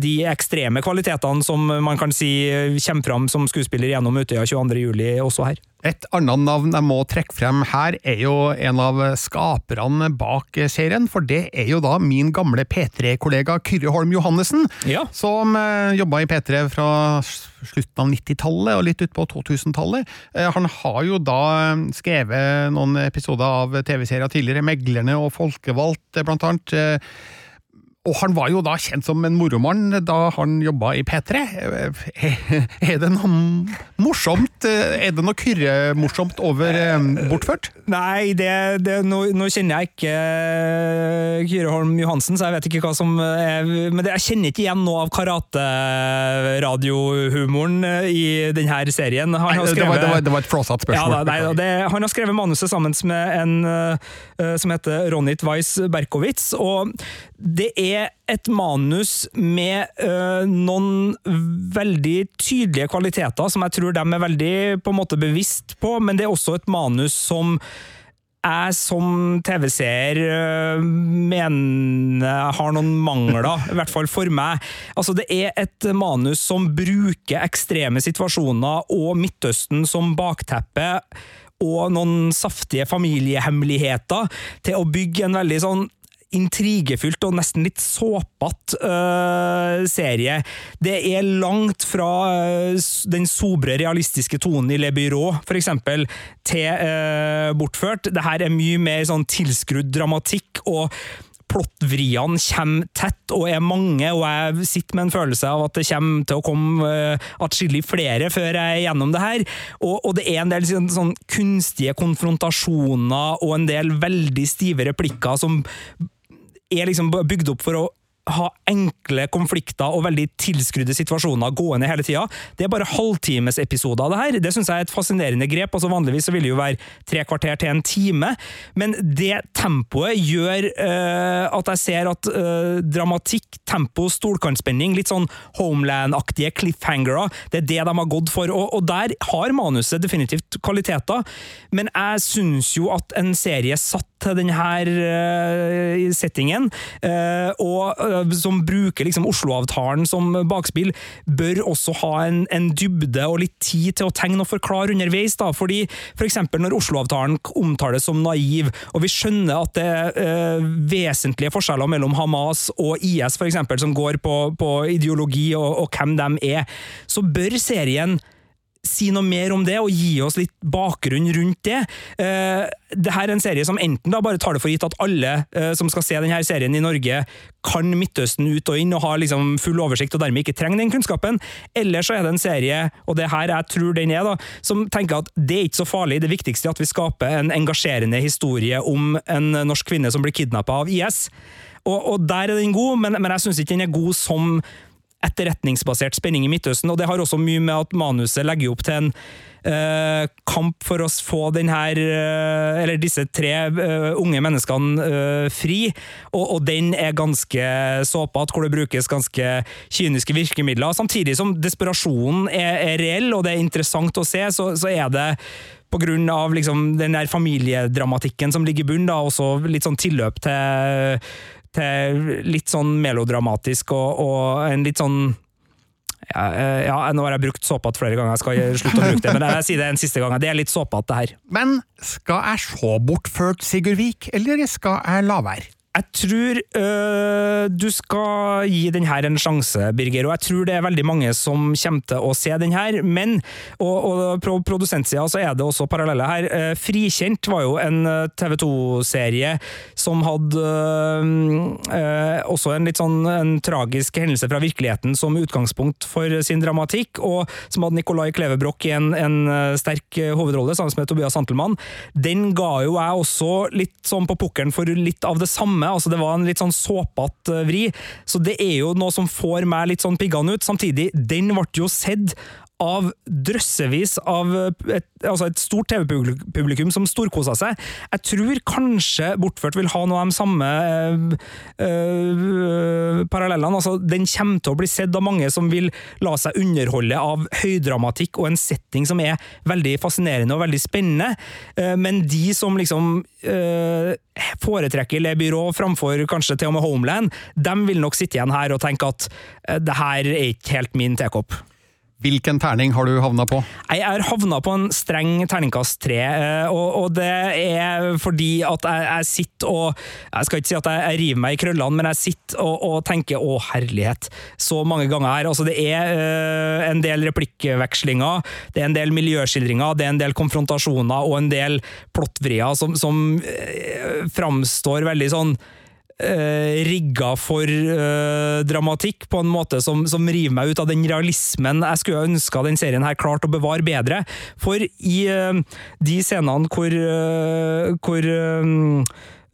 de ekstreme kvalitetene som man kan si kommer fram som skuespiller gjennom Utøya 22.07. også her. Et annet navn jeg må trekke frem her, er jo en av skaperne bak serien, for det er jo da min gamle P3-kollega Kyrre Holm Johannessen, ja. som eh, jobba i P3 fra slutten av 90-tallet og litt utpå 2000-tallet. Eh, han har jo da eh, skrevet noen episoder av TV-serier tidligere, 'Meglerne' og 'Folkevalgt', blant annet. Eh, og han var jo da kjent som en moromann da han jobba i P3. Er det noe morsomt? Er det noe Kyrre-morsomt over eh, Bortført? Nei, det, det, nå, nå, kjenner jeg ikke eh, Kyrre Holm Johansen, så jeg vet ikke hva som er Men det, jeg kjenner ikke igjen noe av karateradiohumoren eh, i denne serien. Nei, skrevet, det, var, det, var, det, var, et flåsatt spørsmål. Ja, nei, han har skrevet manuset sammen med en som heter Ronit Weiss Berkowitz, og det er et manus med øh, noen veldig tydelige kvaliteter som jeg tror de er veldig på en måte bevisst på, men det er også et manus som jeg som TV-seer mener har noen mangler, i hvert fall for meg. Altså, det er et manus som bruker ekstreme situasjoner og Midtøsten som bakteppe og noen saftige familiehemmeligheter til å bygge en veldig sånn intrigefylt og nesten litt såpete uh, serie. Det er langt fra uh, den sobre, realistiske tonen i Le Byrå, for eksempel, til uh, Bortført. Det her er mye mer sånn tilskrudd dramatikk. og Plottvriene kommer tett og er mange, og jeg sitter med en følelse av at det kommer til å komme uh, atskillig flere før jeg er gjennom det her. Og, og det er en del sånn, sånn kunstige konfrontasjoner og en del veldig stive replikker som er liksom bygd opp for å ha enkle konflikter og veldig tilskrudde situasjoner gående hele tida. Det er bare halvtimesepisoder av det her. Det syns jeg er et fascinerende grep. altså Vanligvis så vil det jo være tre kvarter til en time, men det tempoet gjør øh, at jeg ser at øh, dramatikk, tempo, stolkantspenning, litt sånn Homeland-aktige cliffhangere, det er det de har gått for. Og, og der har manuset definitivt kvaliteter, men jeg syns jo at en serie satt til denne uh, settingen, og Eh, som bruker liksom Oslo-avtalen som bakspill, bør også ha en, en, dybde og litt tid til å tegne og forklare underveis. da, fordi for eksempel Når Oslo-avtalen omtales som naiv, og vi skjønner at det er vesentlige forskjeller mellom Hamas og IS, for eksempel, som går på, på ideologi og, og hvem de er, så bør serien si noe mer om det, og gi oss litt bakgrunn rundt det. Uh, det her er en serie som enten da bare tar det for gitt at alle uh, som skal se denne serien i Norge, kan Midtøsten ut og inn og har liksom full oversikt og dermed ikke trenger den kunnskapen, eller så er det en serie, og det her jeg tror den er, da, som tenker at det er ikke så farlig, det viktigste er at vi skaper en engasjerende historie om en norsk kvinne som blir kidnappa av IS. Og, og, der er den god, men, men jeg syns ikke den er god som etterretningsbasert spenning i Midtøsten, og det har også mye med at manuset legger opp til en eh, kamp for å få den her, eh, disse tre eh, unge menneskene eh, fri, og, og den er ganske såpete, hvor det brukes ganske kyniske virkemidler. Samtidig som desperasjonen er, er reell, og det er interessant å se, så, så er det av liksom den der familiedramatikken som ligger i bunnen, da, også litt sånn tilløp til, til litt sånn melodramatisk og, og en litt sånn ja, eh, ja, nå har jeg brukt såpete flere ganger, jeg skal slutte å bruke det, men jeg sier det en siste gang. Det er litt såpete, det her. Men skal jeg se bortført Sigurd Vik, eller skal jeg la være? Jeg tror øh, du skal gi den her en sjanse, Birger, og jeg tror det er veldig mange som kommer til å se den her. Men, og, og på produsentsida så er det også paralleller her. Eh, Frikjent var jo en TV 2-serie som hadde øh, også en litt sånn en tragisk hendelse fra virkeligheten som utgangspunkt for sin dramatikk, og som hadde Nicolai Klevebrok i en, en sterk hovedrolle sammen med Tobias Santelmann. Den ga jo jeg også litt sånn på pukkelen for litt av det samme altså Det var en litt sånn såpete vri, så det er jo noe som får meg litt sånn piggende ut. Samtidig, den ble jo sett av drøssevis av et, altså et stort TV-publikum som storkosa seg. Jeg tror kanskje Bortført vil ha noe av de samme øh, øh, parallellene. Altså, den kommer til å bli sett av mange som vil la seg underholde av høydramatikk og en setting som er veldig fascinerende og veldig spennende. Uh, men de som liksom øh, foretrekker Le Byrå framfor kanskje til og med Homeland, de vil nok sitte igjen her og tenke at det her er ikke helt min tekopp. Hvilken terning har du havna på? Jeg har havna på en streng terningkast tre, og, og, det er fordi at jeg, jeg, sitter og Jeg skal ikke si at jeg, jeg river meg i krøllene, men jeg sitter og, og, tenker 'å, herlighet', så mange ganger her. Altså, det er uh, en del replikkvekslinger, det er en del miljøskildringer, det er en del konfrontasjoner og en del plottvrier som, som uh, framstår veldig sånn Uh, rigga for uh, dramatikk på en måte som, som, river meg ut av den realismen jeg skulle ønska den serien her klarte å bevare bedre. For i uh, de scenene hvor, hvor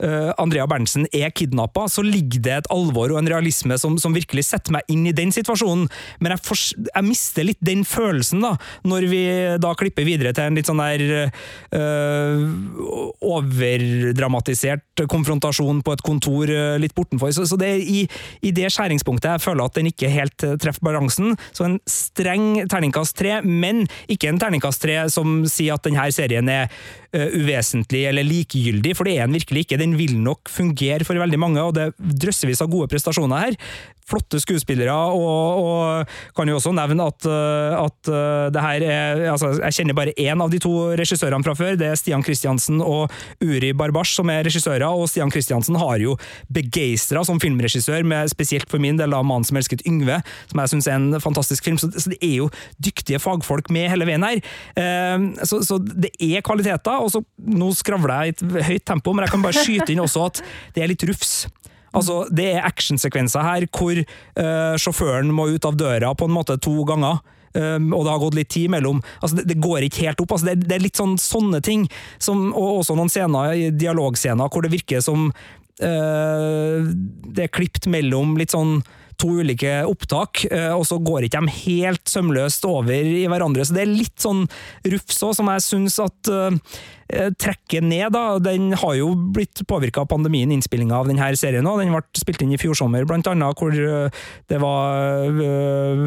uh, Andrea Berntsen er kidnappa, så ligger det et alvor og en realisme som, som virkelig setter meg inn i den situasjonen. Men jeg, for, jeg, mister litt den følelsen, da, når vi da klipper videre til en litt sånn der uh, overdramatisert konfrontasjon på et kontor uh, litt bortenfor. Så, så, det er i, i, det skjæringspunktet jeg føler at den ikke helt treffer balansen. Så en streng terningkast tre, men ikke en terningkast tre som sier at denne serien er uvesentlig eller likegyldig, for det er den virkelig ikke. Den den vil nok fungere for veldig mange, og det er drøssevis av gode prestasjoner her flotte skuespillere, og, og, kan jo også nevne at, eh, at eh, det her er altså, Jeg kjenner bare én av de to regissørene fra før. Det er Stian Kristiansen og Uri Barbash som er regissører, og Stian Kristiansen har jo begeistra som filmregissør, med spesielt for min del av 'Mannen som elsket Yngve', som jeg syns er en fantastisk film. Så, så, det er jo dyktige fagfolk med hele veien her. Eh, så, så, det er kvaliteter. og så Nå skravler jeg i et høyt tempo, men jeg kan bare skyte inn også at det er litt rufs. Altså, det er actionsekvenser her hvor uh, sjåføren må ut av døra på en måte to ganger. Um, og det har gått litt tid mellom. Altså, det, det går ikke helt opp. Altså, det, det, er litt sånn sånne ting. Som, og også noen scener, dialogscener hvor det virker som uh, det er klipt mellom litt sånn to ulike opptak, og så går ikke de helt sømløst over i hverandre. Så det er litt sånn rufs òg, som jeg syns at trekke ned. da, Den har jo blitt påvirka av pandemien, innspillinga av denne serien. også. Den ble spilt inn i fjor sommer, blant annet, hvor eh, det var eh,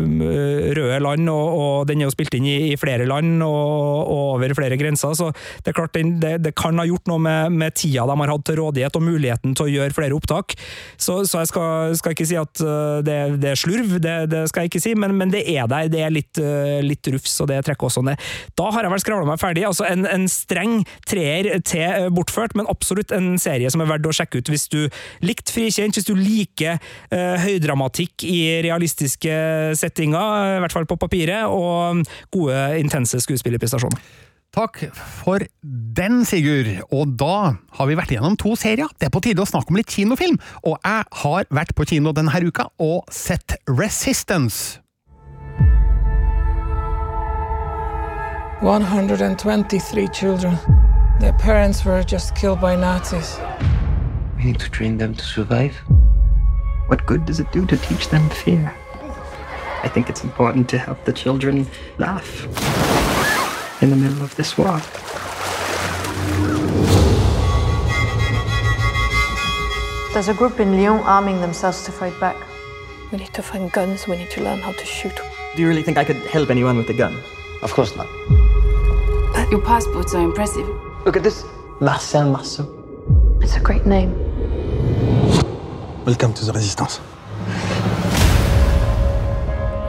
røde land, og, og den er jo spilt inn i, i flere land og, og, over flere grenser. Så det er klart den, det, det, kan ha gjort noe med, med, tida de har hatt til rådighet, og muligheten til å gjøre flere opptak. Så, så jeg skal, skal, ikke si at det, det er slurv, det, det, skal jeg ikke si, men, men, det er der. Det er litt, litt rufs, og det trekker også ned. Da har jeg vel skravla meg ferdig. altså En, en streng treer til eh, Bortført, men absolutt en serie som er verdt å sjekke ut hvis du likte Frikjent, hvis du liker uh, høydramatikk i realistiske settinger, i hvert fall på papiret, og gode, intense skuespillerprestasjoner. Takk for den, Sigurd. Og da har vi vært igjennom to serier. Det er på tide å snakke om litt kinofilm. Og jeg har vært på kino denne uka og sett Resistance. 123 children. Their parents were just killed by Nazis. We need to train them to survive. What good does it do to teach them fear? I think it's important to help the children laugh in the middle of this war. There's a group in Lyon arming themselves to fight back. We need to find guns, we need to learn how to shoot. Do you really think I could help anyone with a gun? Of course not. But your passports are impressive. Look at this. Marcel Marceau. It's a great name. Welcome to the resistance.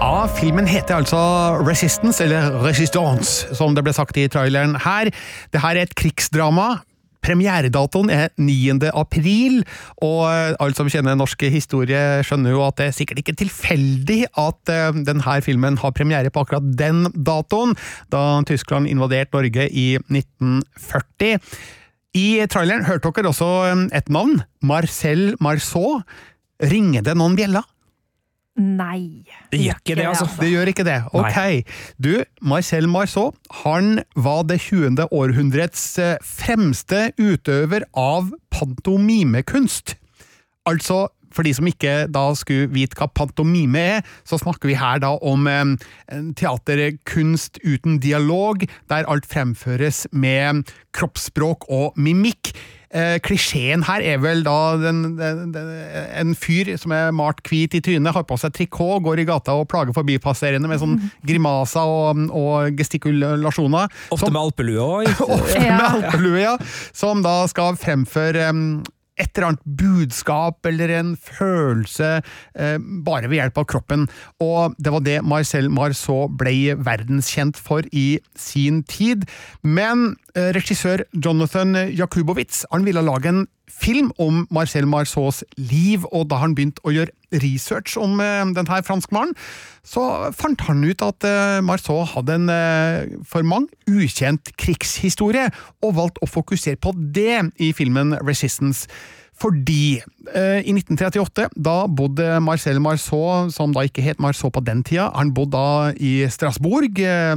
Ja, filmen heter altså Resistance, eller Resistance, som det ble sagt i traileren her. Det her er et krigsdrama. Premieredatoen er 9. april, og alle som kjenner norsk historie, skjønner jo at det er sikkert ikke tilfeldig at uh, denne filmen har premiere på akkurat den datoen, da Tyskland invaderte Norge i 1940. I traileren hørte dere også et navn, Marcel Marceau. Ringer det noen bjeller? Nei. Det gjør ikke det, altså. Det gjør ikke det. Ok. Du, Marcel Marceau, han var det 20. århundrets eh, fremste utøver av pantomimekunst. Altså, for de som ikke da skulle vite hva pantomime er, så snakker vi her da om eh, teaterkunst uten dialog, der alt fremføres med kroppsspråk og mimikk. Eh, klisjeen her er vel da den, den, den, en fyr som er malt hvit i trynet, har på seg trikot, går i gata og plager forbipasserende med sånn grimaser og, og gestikulasjoner. Ofte med alpelue òg. Ofte med alpelue, ja. Som da skal fremføre um, et eller annet budskap eller en følelse eh, bare ved hjelp av kroppen. Og det var det Marcel Marceau ble verdenskjent for i sin tid. Men regissør Jonathan Jakubowicz han ville lage en film om Marcel Marceaus liv, og da han begynte å gjøre research om eh, denne franskmannen, så fant han ut at eh, Marceau hadde en eh, for mange ukjent krigshistorie, og valgte å fokusere på det i filmen Resistance. Fordi eh, i 1938, da bodde Marcel Marceau, som da ikke het Marceau på den tida, han bodde da i Strasbourg eh,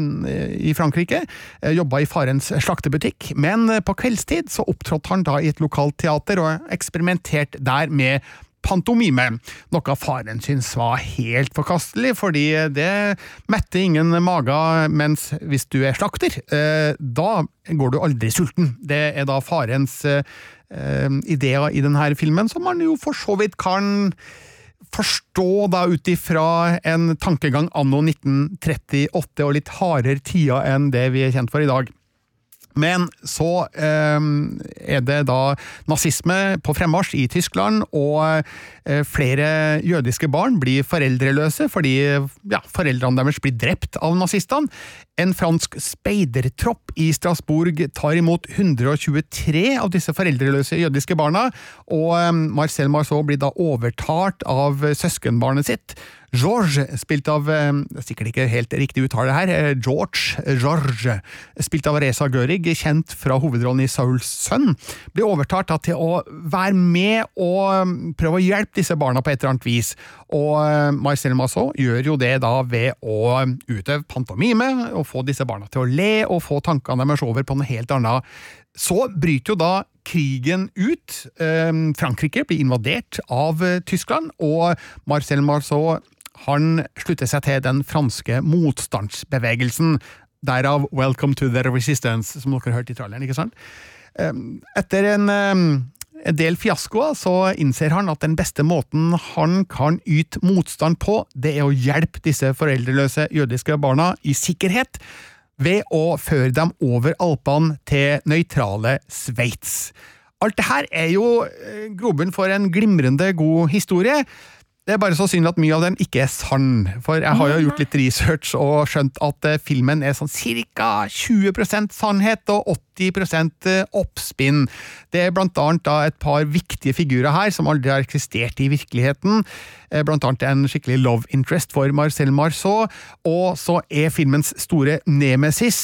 i Frankrike, eh, jobba i farens slaktebutikk, men på kveldstid så opptrådte han da i et lokalt teater og eksperimenterte der med pantomime, noe faren syntes var helt forkastelig, fordi det metter ingen mager, mens hvis du er slakter, eh, da går du aldri sulten. Det er da farens eh, ideer i denne filmen, som man jo for så vidt kan forstå da ut ifra en tankegang anno 1938 og litt hardere tider enn det vi er kjent for i dag. Men så eh, er det da nazisme på fremmarsj i Tyskland, og eh, flere jødiske barn blir foreldreløse fordi ja, foreldrene deres blir drept av nazistene. En fransk speidertropp i Strasbourg tar imot 123 av disse foreldreløse jødiske barna, og eh, Marcel Marceau blir da overtalt av søskenbarnet sitt. George, spilt av Sikkert ikke helt riktig uttale her. George George, spilt av Reza Görig, kjent fra hovedrollen i Sauls sønn, blir overtalt til å være med og prøve å hjelpe disse barna på et eller annet vis. Og Marcel Marceau gjør jo det da ved å utøve pantomime, og få disse barna til å le og få tankene deres over på noe helt annet. Så bryter jo da krigen ut. Frankrike blir invadert av Tyskland, og Marcel Marceau han slutter seg til den franske motstandsbevegelsen. Derav Welcome to the Resistance, som dere hørte i traileren. ikke sant? Etter en, en del fiaskoer så innser han at den beste måten han kan yte motstand på, det er å hjelpe disse foreldreløse jødiske barna i sikkerhet ved å føre dem over Alpene til nøytrale Sveits. Alt det her er jo grobunn for en glimrende god historie. Det er bare så synd at mye av den ikke er sann, for jeg har jo gjort litt research og skjønt at filmen er sånn ca. 20% sannhet og 80 oppspinn. Det er blant annet da et par viktige figurer her som aldri har eksistert i virkeligheten. Blant annet en skikkelig love interest for Marcel Marceau, og så er filmens store nemesis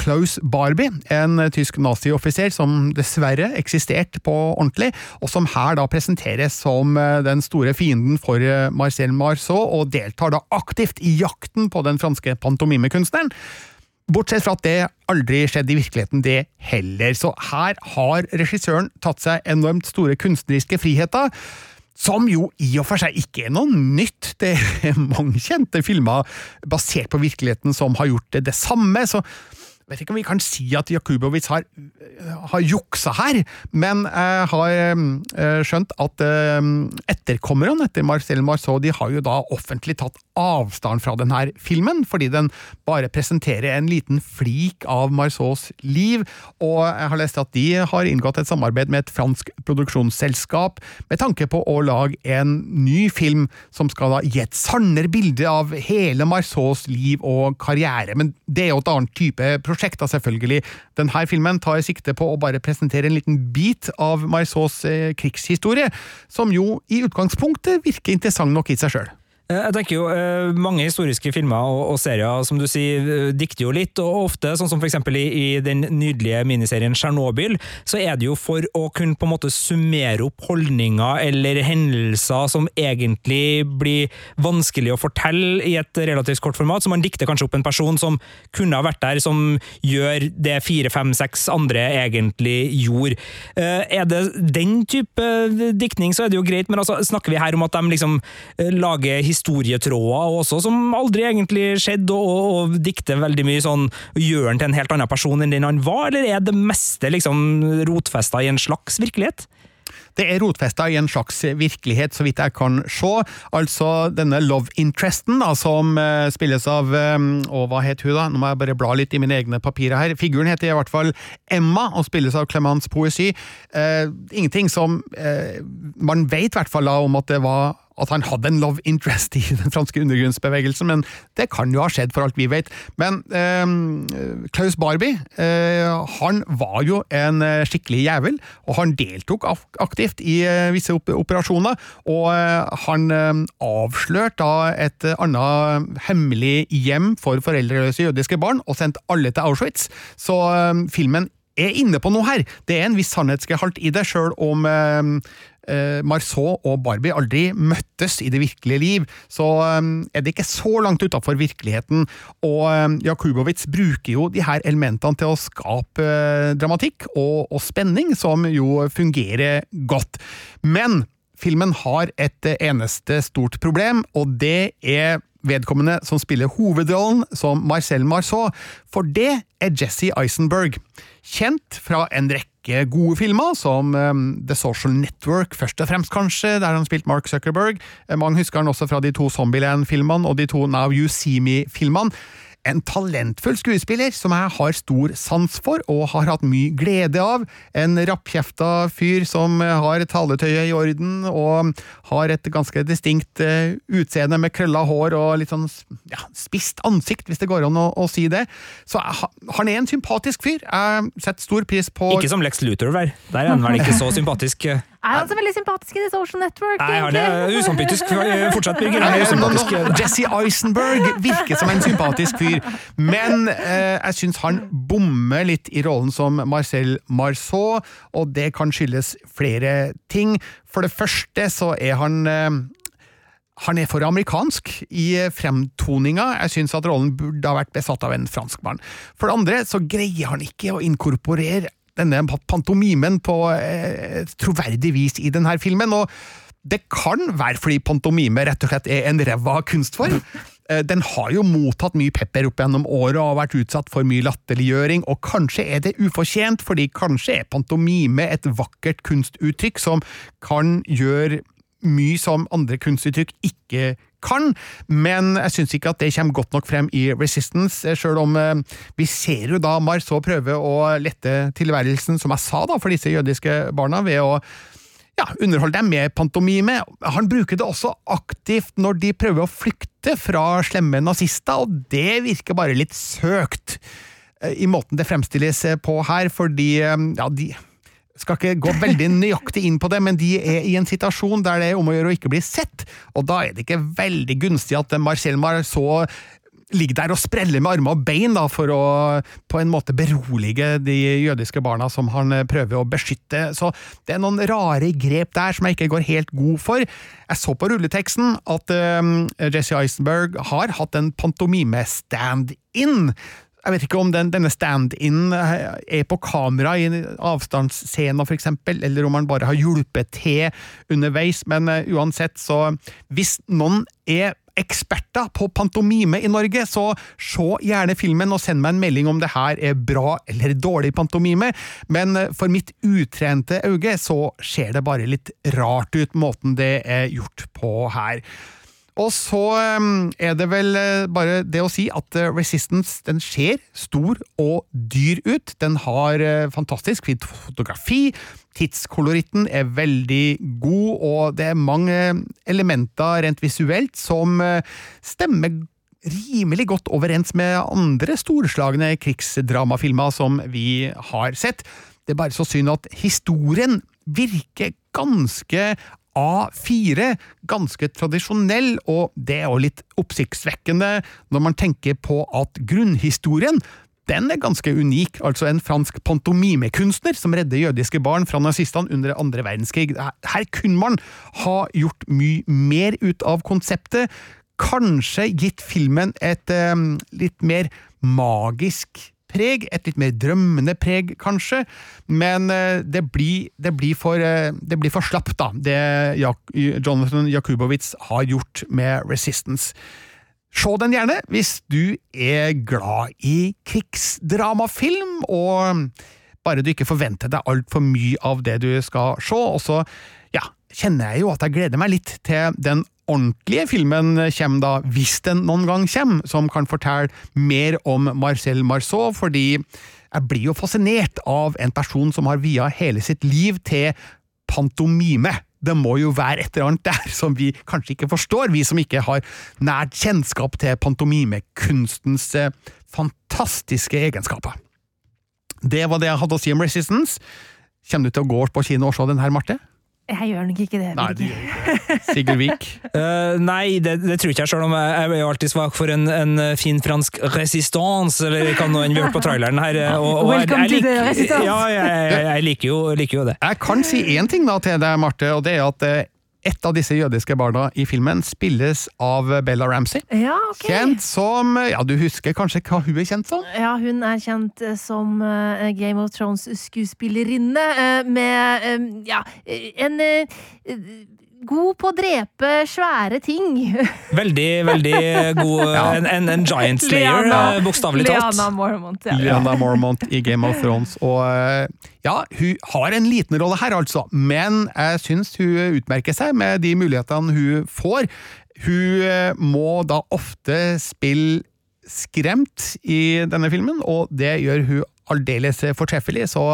Klaus Barbie, en tysk nazioffiser som dessverre eksisterte på ordentlig, og som her da presenteres som den store fienden for Marcel Marceau, og deltar da aktivt i jakten på den franske pantomimekunstneren. Bortsett fra at det aldri skjedde i virkeligheten, det heller. Så her har regissøren tatt seg enormt store kunstneriske friheter. Som jo i og for seg ikke er noe nytt. Det er mange kjente filmer basert på virkeligheten som har gjort det, det samme. så jeg vet ikke om vi kan si at Jakubowicz har, har juksa her, men jeg har eh, skjønt at eh, etterkommerne etter Marcel Marceau de har jo da offentlig tatt avstand fra denne filmen, fordi den bare presenterer en liten flik av Marceaus liv, og jeg har lest at de har inngått et samarbeid med et fransk produksjonsselskap med tanke på å lage en ny film som skal da gi et sannere bilde av hele Marceaus liv og karriere, men det er jo et annet type prosjekt da, selvfølgelig. Denne filmen tar sikte på å bare presentere en liten bit av Marceaus eh, krigshistorie, som jo i utgangspunktet virker interessant nok i seg sjøl. Eh, jeg tenker jo, eh, Mange historiske filmer og, og, serier som du sier, eh, dikter jo litt, og ofte, sånn som eksempel i, i den nydelige miniserien Tsjernobyl, så er det jo for å kunne på en måte summere opp holdninger eller hendelser som egentlig blir vanskelig å fortelle i et relativt kort format, så man dikter kanskje opp en person som kunne ha vært der, som gjør det fire, fem, seks andre egentlig gjorde. Er det den type diktning, så er det jo greit, men altså, snakker vi her om at de liksom lager historier historietråder også, som aldri egentlig skjedde, og, og dikter veldig mye sånn Gjør han til en helt annen person enn den han var, eller er det meste liksom rotfesta i en slags virkelighet? Det er rotfesta i en slags virkelighet, så vidt jeg kan se. Altså denne love interesten, da, som uh, spilles av um, Og hva het hun, da? Nå må jeg bare bla litt i mine egne papirer her. Figuren heter i hvert fall Emma, og spilles av Clemence Poesy. Uh, ingenting som uh, Man vet i hvert fall da om at det var at han hadde en love interest i den franske undergrunnsbevegelsen, men det kan jo ha skjedd, for alt vi vet. Men eh, Klaus Barbie eh, han var jo en eh, skikkelig jævel, og han deltok aktivt i eh, visse operasjoner. Og eh, han eh, avslørte da et annet hemmelig hjem for foreldreløse jødiske barn, og sendte alle til Auschwitz. Så filmen er inne på noe her. Det er en viss sannhetsgehalt i det, sjøl om eh, Marceau og Barbie aldri møttes i det virkelige liv, så eh, er det ikke så langt utafor virkeligheten. Og eh, Jakubowicz bruker jo de her elementene til å skape eh, dramatikk og, og spenning, som jo fungerer godt. Men filmen har et eneste stort problem, og det er vedkommende som spiller hovedrollen som Marcel Marceau, for det er Jesse Eisenberg. Kjent fra en rekke gode filmer, som um, The Social Network, først og fremst kanskje, der han spilte Mark Zuckerberg. Mange husker han også fra de to Zombieland-filmene og de to Now You See Me-filmene en talentfull skuespiller som jeg har stor sans for og har hatt mye glede av. En rappkjefta fyr som har taletøyet i orden og har et ganske distinkt uh, utseende med krølla hår og litt sånn ja, spist ansikt, hvis det går an å, å si det. Så jeg, han er en sympatisk fyr. Jeg setter stor pris på Ikke som Lex Luthor, vel? Der er han vel ikke så sympatisk? Er han så veldig sympatisk i The Social Network? Nei, han er usympatisk fortsatt, Birger. Han er usympatisk. Jesse Eisenberg virker som en sympatisk fyr, men eh, jeg syns han bommer litt i rollen som Marcel Marceau, og det kan skyldes flere ting. For det første så er han eh, han er for amerikansk i fremtoninga. Jeg syns at rollen burde ha vært besatt av en franskmann. For det andre så greier han ikke å inkorporere denne pantomimen på eh, troverdig vis i denne filmen. og det kan være fordi pantomime rett og slett er en ræva kunstform. Eh, den har jo mottatt mye pepper opp gjennom året og har vært utsatt for mye latterliggjøring, og kanskje er det ufortjent, fordi kanskje er pantomime et vakkert kunstuttrykk som kan gjøre mye som andre kunstuttrykk ikke kan, men jeg syns ikke at det kommer godt nok frem i Resistance, sjøl om eh, vi ser jo da Marceau prøve å lette tilværelsen, som jeg sa, da, for disse jødiske barna, ved å ja, underholde dem med pantomime. Han bruker det også aktivt når de prøver å flykte fra slemme nazister, og det virker bare litt søkt eh, i måten det fremstilles på her, fordi eh, ja, de skal ikke gå veldig nøyaktig inn på det, men de er i en situasjon der det er om å gjøre å ikke bli sett, og da er det ikke veldig gunstig at Marcel Marceau ligger der og spreller med armer og bein da, for å på en måte berolige de jødiske barna som han prøver å beskytte. Så det er noen rare grep der som jeg ikke går helt god for. Jeg så på rulleteksten at um, Jesse Eisenberg har hatt en pantomime-stand-in Jeg vet ikke om den, denne stand-in er på kamera i avstandsscena, eksempel, eller om han bare har hjulpet til underveis, men uh, uansett, så hvis noen er eksperter på pantomime i Norge, så se gjerne filmen og send meg en melding om det her er bra eller dårlig pantomime, men for mitt utrente øye så ser det bare litt rart ut, måten det er gjort på her. Og så er det vel bare det å si at Resistance den ser stor og dyr ut. Den har fantastisk fint fotografi, tidskoloritten er veldig god, og det er mange elementer rent visuelt som stemmer rimelig godt overens med andre storslagne krigsdramafilmer som vi har sett. Det er bare så synd at historien virker ganske A4, ganske tradisjonell, og det er jo litt oppsiktsvekkende når man tenker på at grunnhistorien den er ganske unik, altså en fransk pantomimekunstner som redder jødiske barn fra nazistene under andre verdenskrig. Her kunne man ha gjort mye mer ut av konseptet, kanskje gitt filmen et um, litt mer magisk preg, et litt mer drømmende preg, kanskje, men det blir, det blir, for, det blir for slapt, da, det Jonathan Jakubowicz har gjort med Resistance. Se den gjerne hvis du er glad i krigsdramafilm, og bare du ikke forventer deg altfor mye av det du skal se. Og så ja, kjenner jeg jo at jeg gleder meg litt til den ordentlige filmen kommer da, hvis den noen gang kommer, som kan fortelle mer om Marcel Marceau, fordi jeg blir jo fascinert av en person som har via hele sitt liv til pantomime. Det må jo være et eller annet der som vi kanskje ikke forstår, vi som ikke har nært kjennskap til pantomimekunstens fantastiske egenskaper. Det var det jeg hadde å si om Resistance. Kommer du til å gå på kino og se den her, Marte? Jeg gjør nok ikke det. Nei, du gjør ikke det. Sigurd Vik? uh, nei, det, det, tror ikke jeg, selv om jeg, jeg er jo alltid svak for en, en fin fransk resistance, eller hva nå enn vi har hørt på traileren her. Og, og Welcome jeg, jeg, to the resistance! Ja, jeg, jeg liker, jo, liker, jo, det. Jeg kan si én ting da til deg, Marte, og det er at et av disse jødiske barna i filmen spilles av Bella Ramsey. Ja, okay. Kjent som Ja, du husker kanskje hva hun er kjent som? Ja, hun er kjent som uh, Game of Thrones-skuespillerinne uh, med ja, en God på å drepe svære ting. Veldig, veldig god. ja. en, en, en, giant slayer, bokstavelig talt. Liana Mormont. Ja. Liana Mormont i Game of Thrones. Og ja, hun har en liten rolle her, altså, men jeg syns hun utmerker seg med de mulighetene hun får. Hun må da ofte spille skremt i denne filmen, og det gjør hun aldeles fortreffelig, så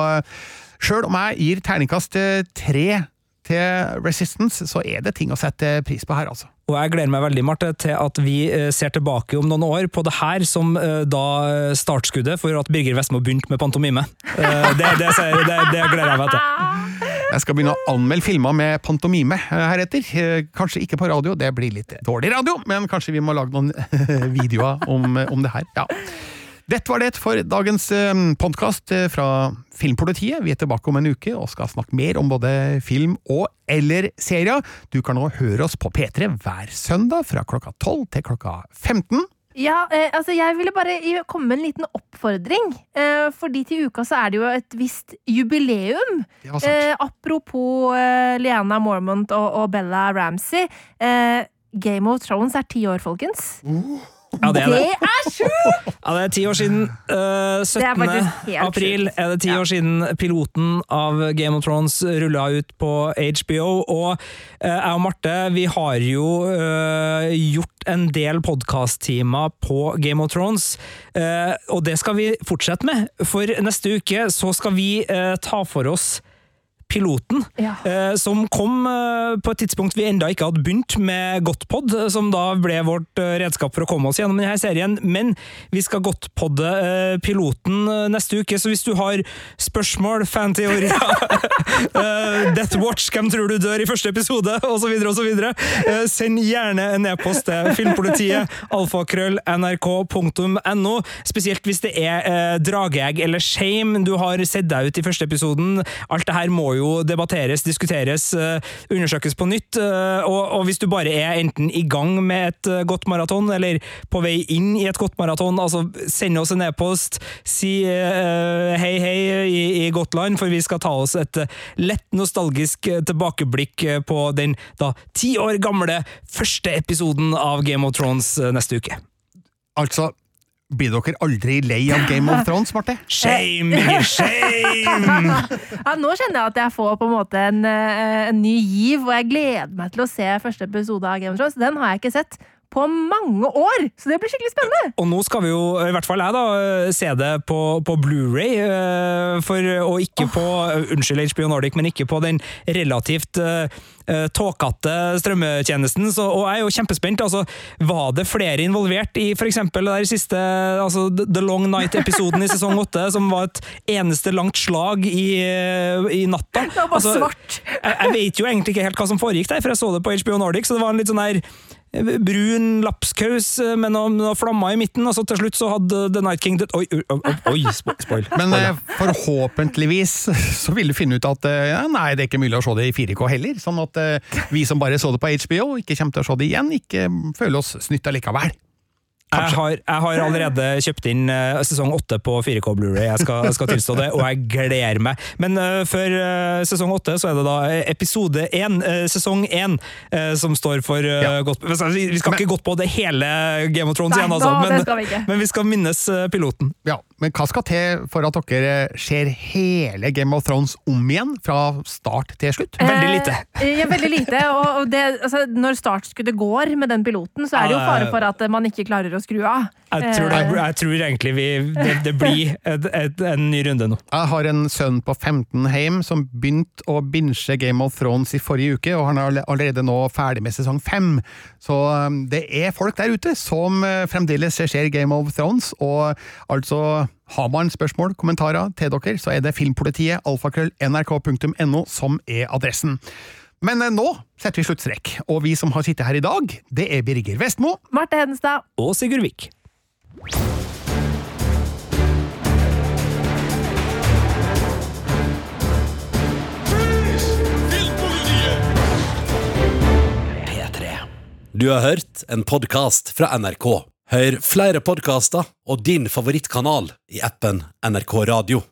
sjøl om jeg gir terningkast tre til Resistance, så er det ting å sette pris på her, altså. Og jeg gleder meg veldig, Marte, til at vi ser tilbake om noen år på det her som da startskuddet for at Birger Vestmo begynte med pantomime. Det, det, det, det gleder jeg meg til. Jeg skal begynne å anmelde filmer med pantomime heretter. Kanskje ikke på radio, det blir litt dårlig radio, men kanskje vi må lage noen videoer om, om det her. Ja. Dette var det for dagens podkast fra Filmpolitiet. Vi er tilbake om en uke og skal snakke mer om både film og eller serier. Du kan nå høre oss på P3 hver søndag fra klokka 12 til klokka 15. Ja, eh, altså jeg ville bare komme med en liten oppfordring. Eh, fordi til uka så er det jo et visst jubileum. Eh, apropos eh, Liana Mormont og, og, Bella Ramsey. Game of Thrones er ti år, folkens. Uh. Ja, det er det. Det er sjukt! Ja, det er ti år siden. Uh, 17. Er april er det ti ja. år siden piloten av Game of Thrones rulla ut på HBO. Og uh, jeg og Marte vi har jo uh, gjort en del podkast-timer på Game of Thrones, og det skal vi fortsette med. For neste uke så skal vi ta for oss piloten, ja. eh, som kom eh, på et tidspunkt vi enda ikke hadde begynt med Godtpod, som da ble vårt eh, redskap for å komme oss gjennom denne serien. Men vi skal godtpodde eh, piloten eh, neste uke, så hvis du har spørsmål, fanteorier eh, Death Watch, hvem tror du dør i første episode, osv., osv., eh, send gjerne en e-post til filmpolitiet, alfakrøll, nrk.no, spesielt hvis det er drageegg eller shame du har sett deg ut i første episoden. Alt det her må jo jo debatteres, diskuteres, eh, undersøkes på nytt. eh, Og, og hvis du bare er enten i gang med et eh, godt maraton, eller på vei inn i et godt maraton, altså send oss en e-post, si uh, hei, hei i, i godt land, for vi skal ta oss et lett nostalgisk tilbakeblikk på den da ti år gamle første episoden av Game of Thrones neste uke. Altså, blir dere aldri lei av Game of Thrones, Marte? Shame, shame! Ja, nå kjenner jeg at jeg får på en måte en, eh, en ny giv, og jeg gleder meg til å se første episode av Game of Thrones. Den har jeg ikke sett på mange år, så det blir skikkelig spennende! Og nå skal vi jo, i hvert fall jeg, da, se det på, på Blu-ray, eh, og ikke på Unnskyld, HBO Nordic, men ikke på den relativt uh, tåkete strømmetjenesten. Så, og jeg er jo kjempespent. altså, Var det flere involvert i f.eks. den siste altså, The Long Night-episoden i sesong åtte, som var et eneste langt slag i, eh, i natta? Det var bare Altså, svart. jeg, jeg vet jo egentlig ikke helt hva som foregikk der, for jeg så det på HBO Nordic, så det var en litt sånn der eh, brun lapskaus eh, med noen, noen flammer i midten, og så til slutt så hadde The Night King det, Oi, oi, oi, oi spoil. Men eh, forhåpentligvis så vil du finne ut at eh, nei, det er ikke mulig å se det i 4K heller. Sånn at eh, vi som bare så det på HBO, ikke kommer til å se det igjen, ikke føler oss snytt allikevel. Jeg har, jeg har allerede kjøpt inn eh, sesong åtte på 4K Blu-ray, jeg skal, skal tilstå det, og jeg gleder meg. Men uh, før uh, sesong åtte så er det da eh, episode én, uh, sesong én, eh, som står for ja. godt Vi skal, vi skal ikke gått på det hele Game of Thrones Nei, igjen, altså, da- men, vi men vi skal minnes eh, piloten. Ja, Men hva skal til for at dere ser hele Game of Thrones om igjen, fra start til slutt? Veldig lite. Eh, ja, veldig lite. Og, og det, altså, når startskuddet går med den piloten, så er det jo fare for at eh, man ikke klarer å skru av. Jeg tror, det, Eh, jeg tror egentlig vi, det, det blir et, et, en ny runde nå. Jeg har en sønn på 15 hjem som begynte å binge Game of Thrones i forrige uke, og han er allerede nå ferdig med sesong fem. Så um, det er folk der ute som uh, fremdeles ser Game of Thrones, og altså har man spørsmål, kommentarer til dere, så er det filmpolitiet alfakrøll nrk.no som er adressen. Men eh, nå setter vi sluttstrek, og vi som har sittet her i dag, det er Birger Vestmo. Marte Hedenstad. Og Sigurd Vik. Du har hørt en podkast fra NRK. Hør flere podkaster og din favorittkanal i appen NRK Radio.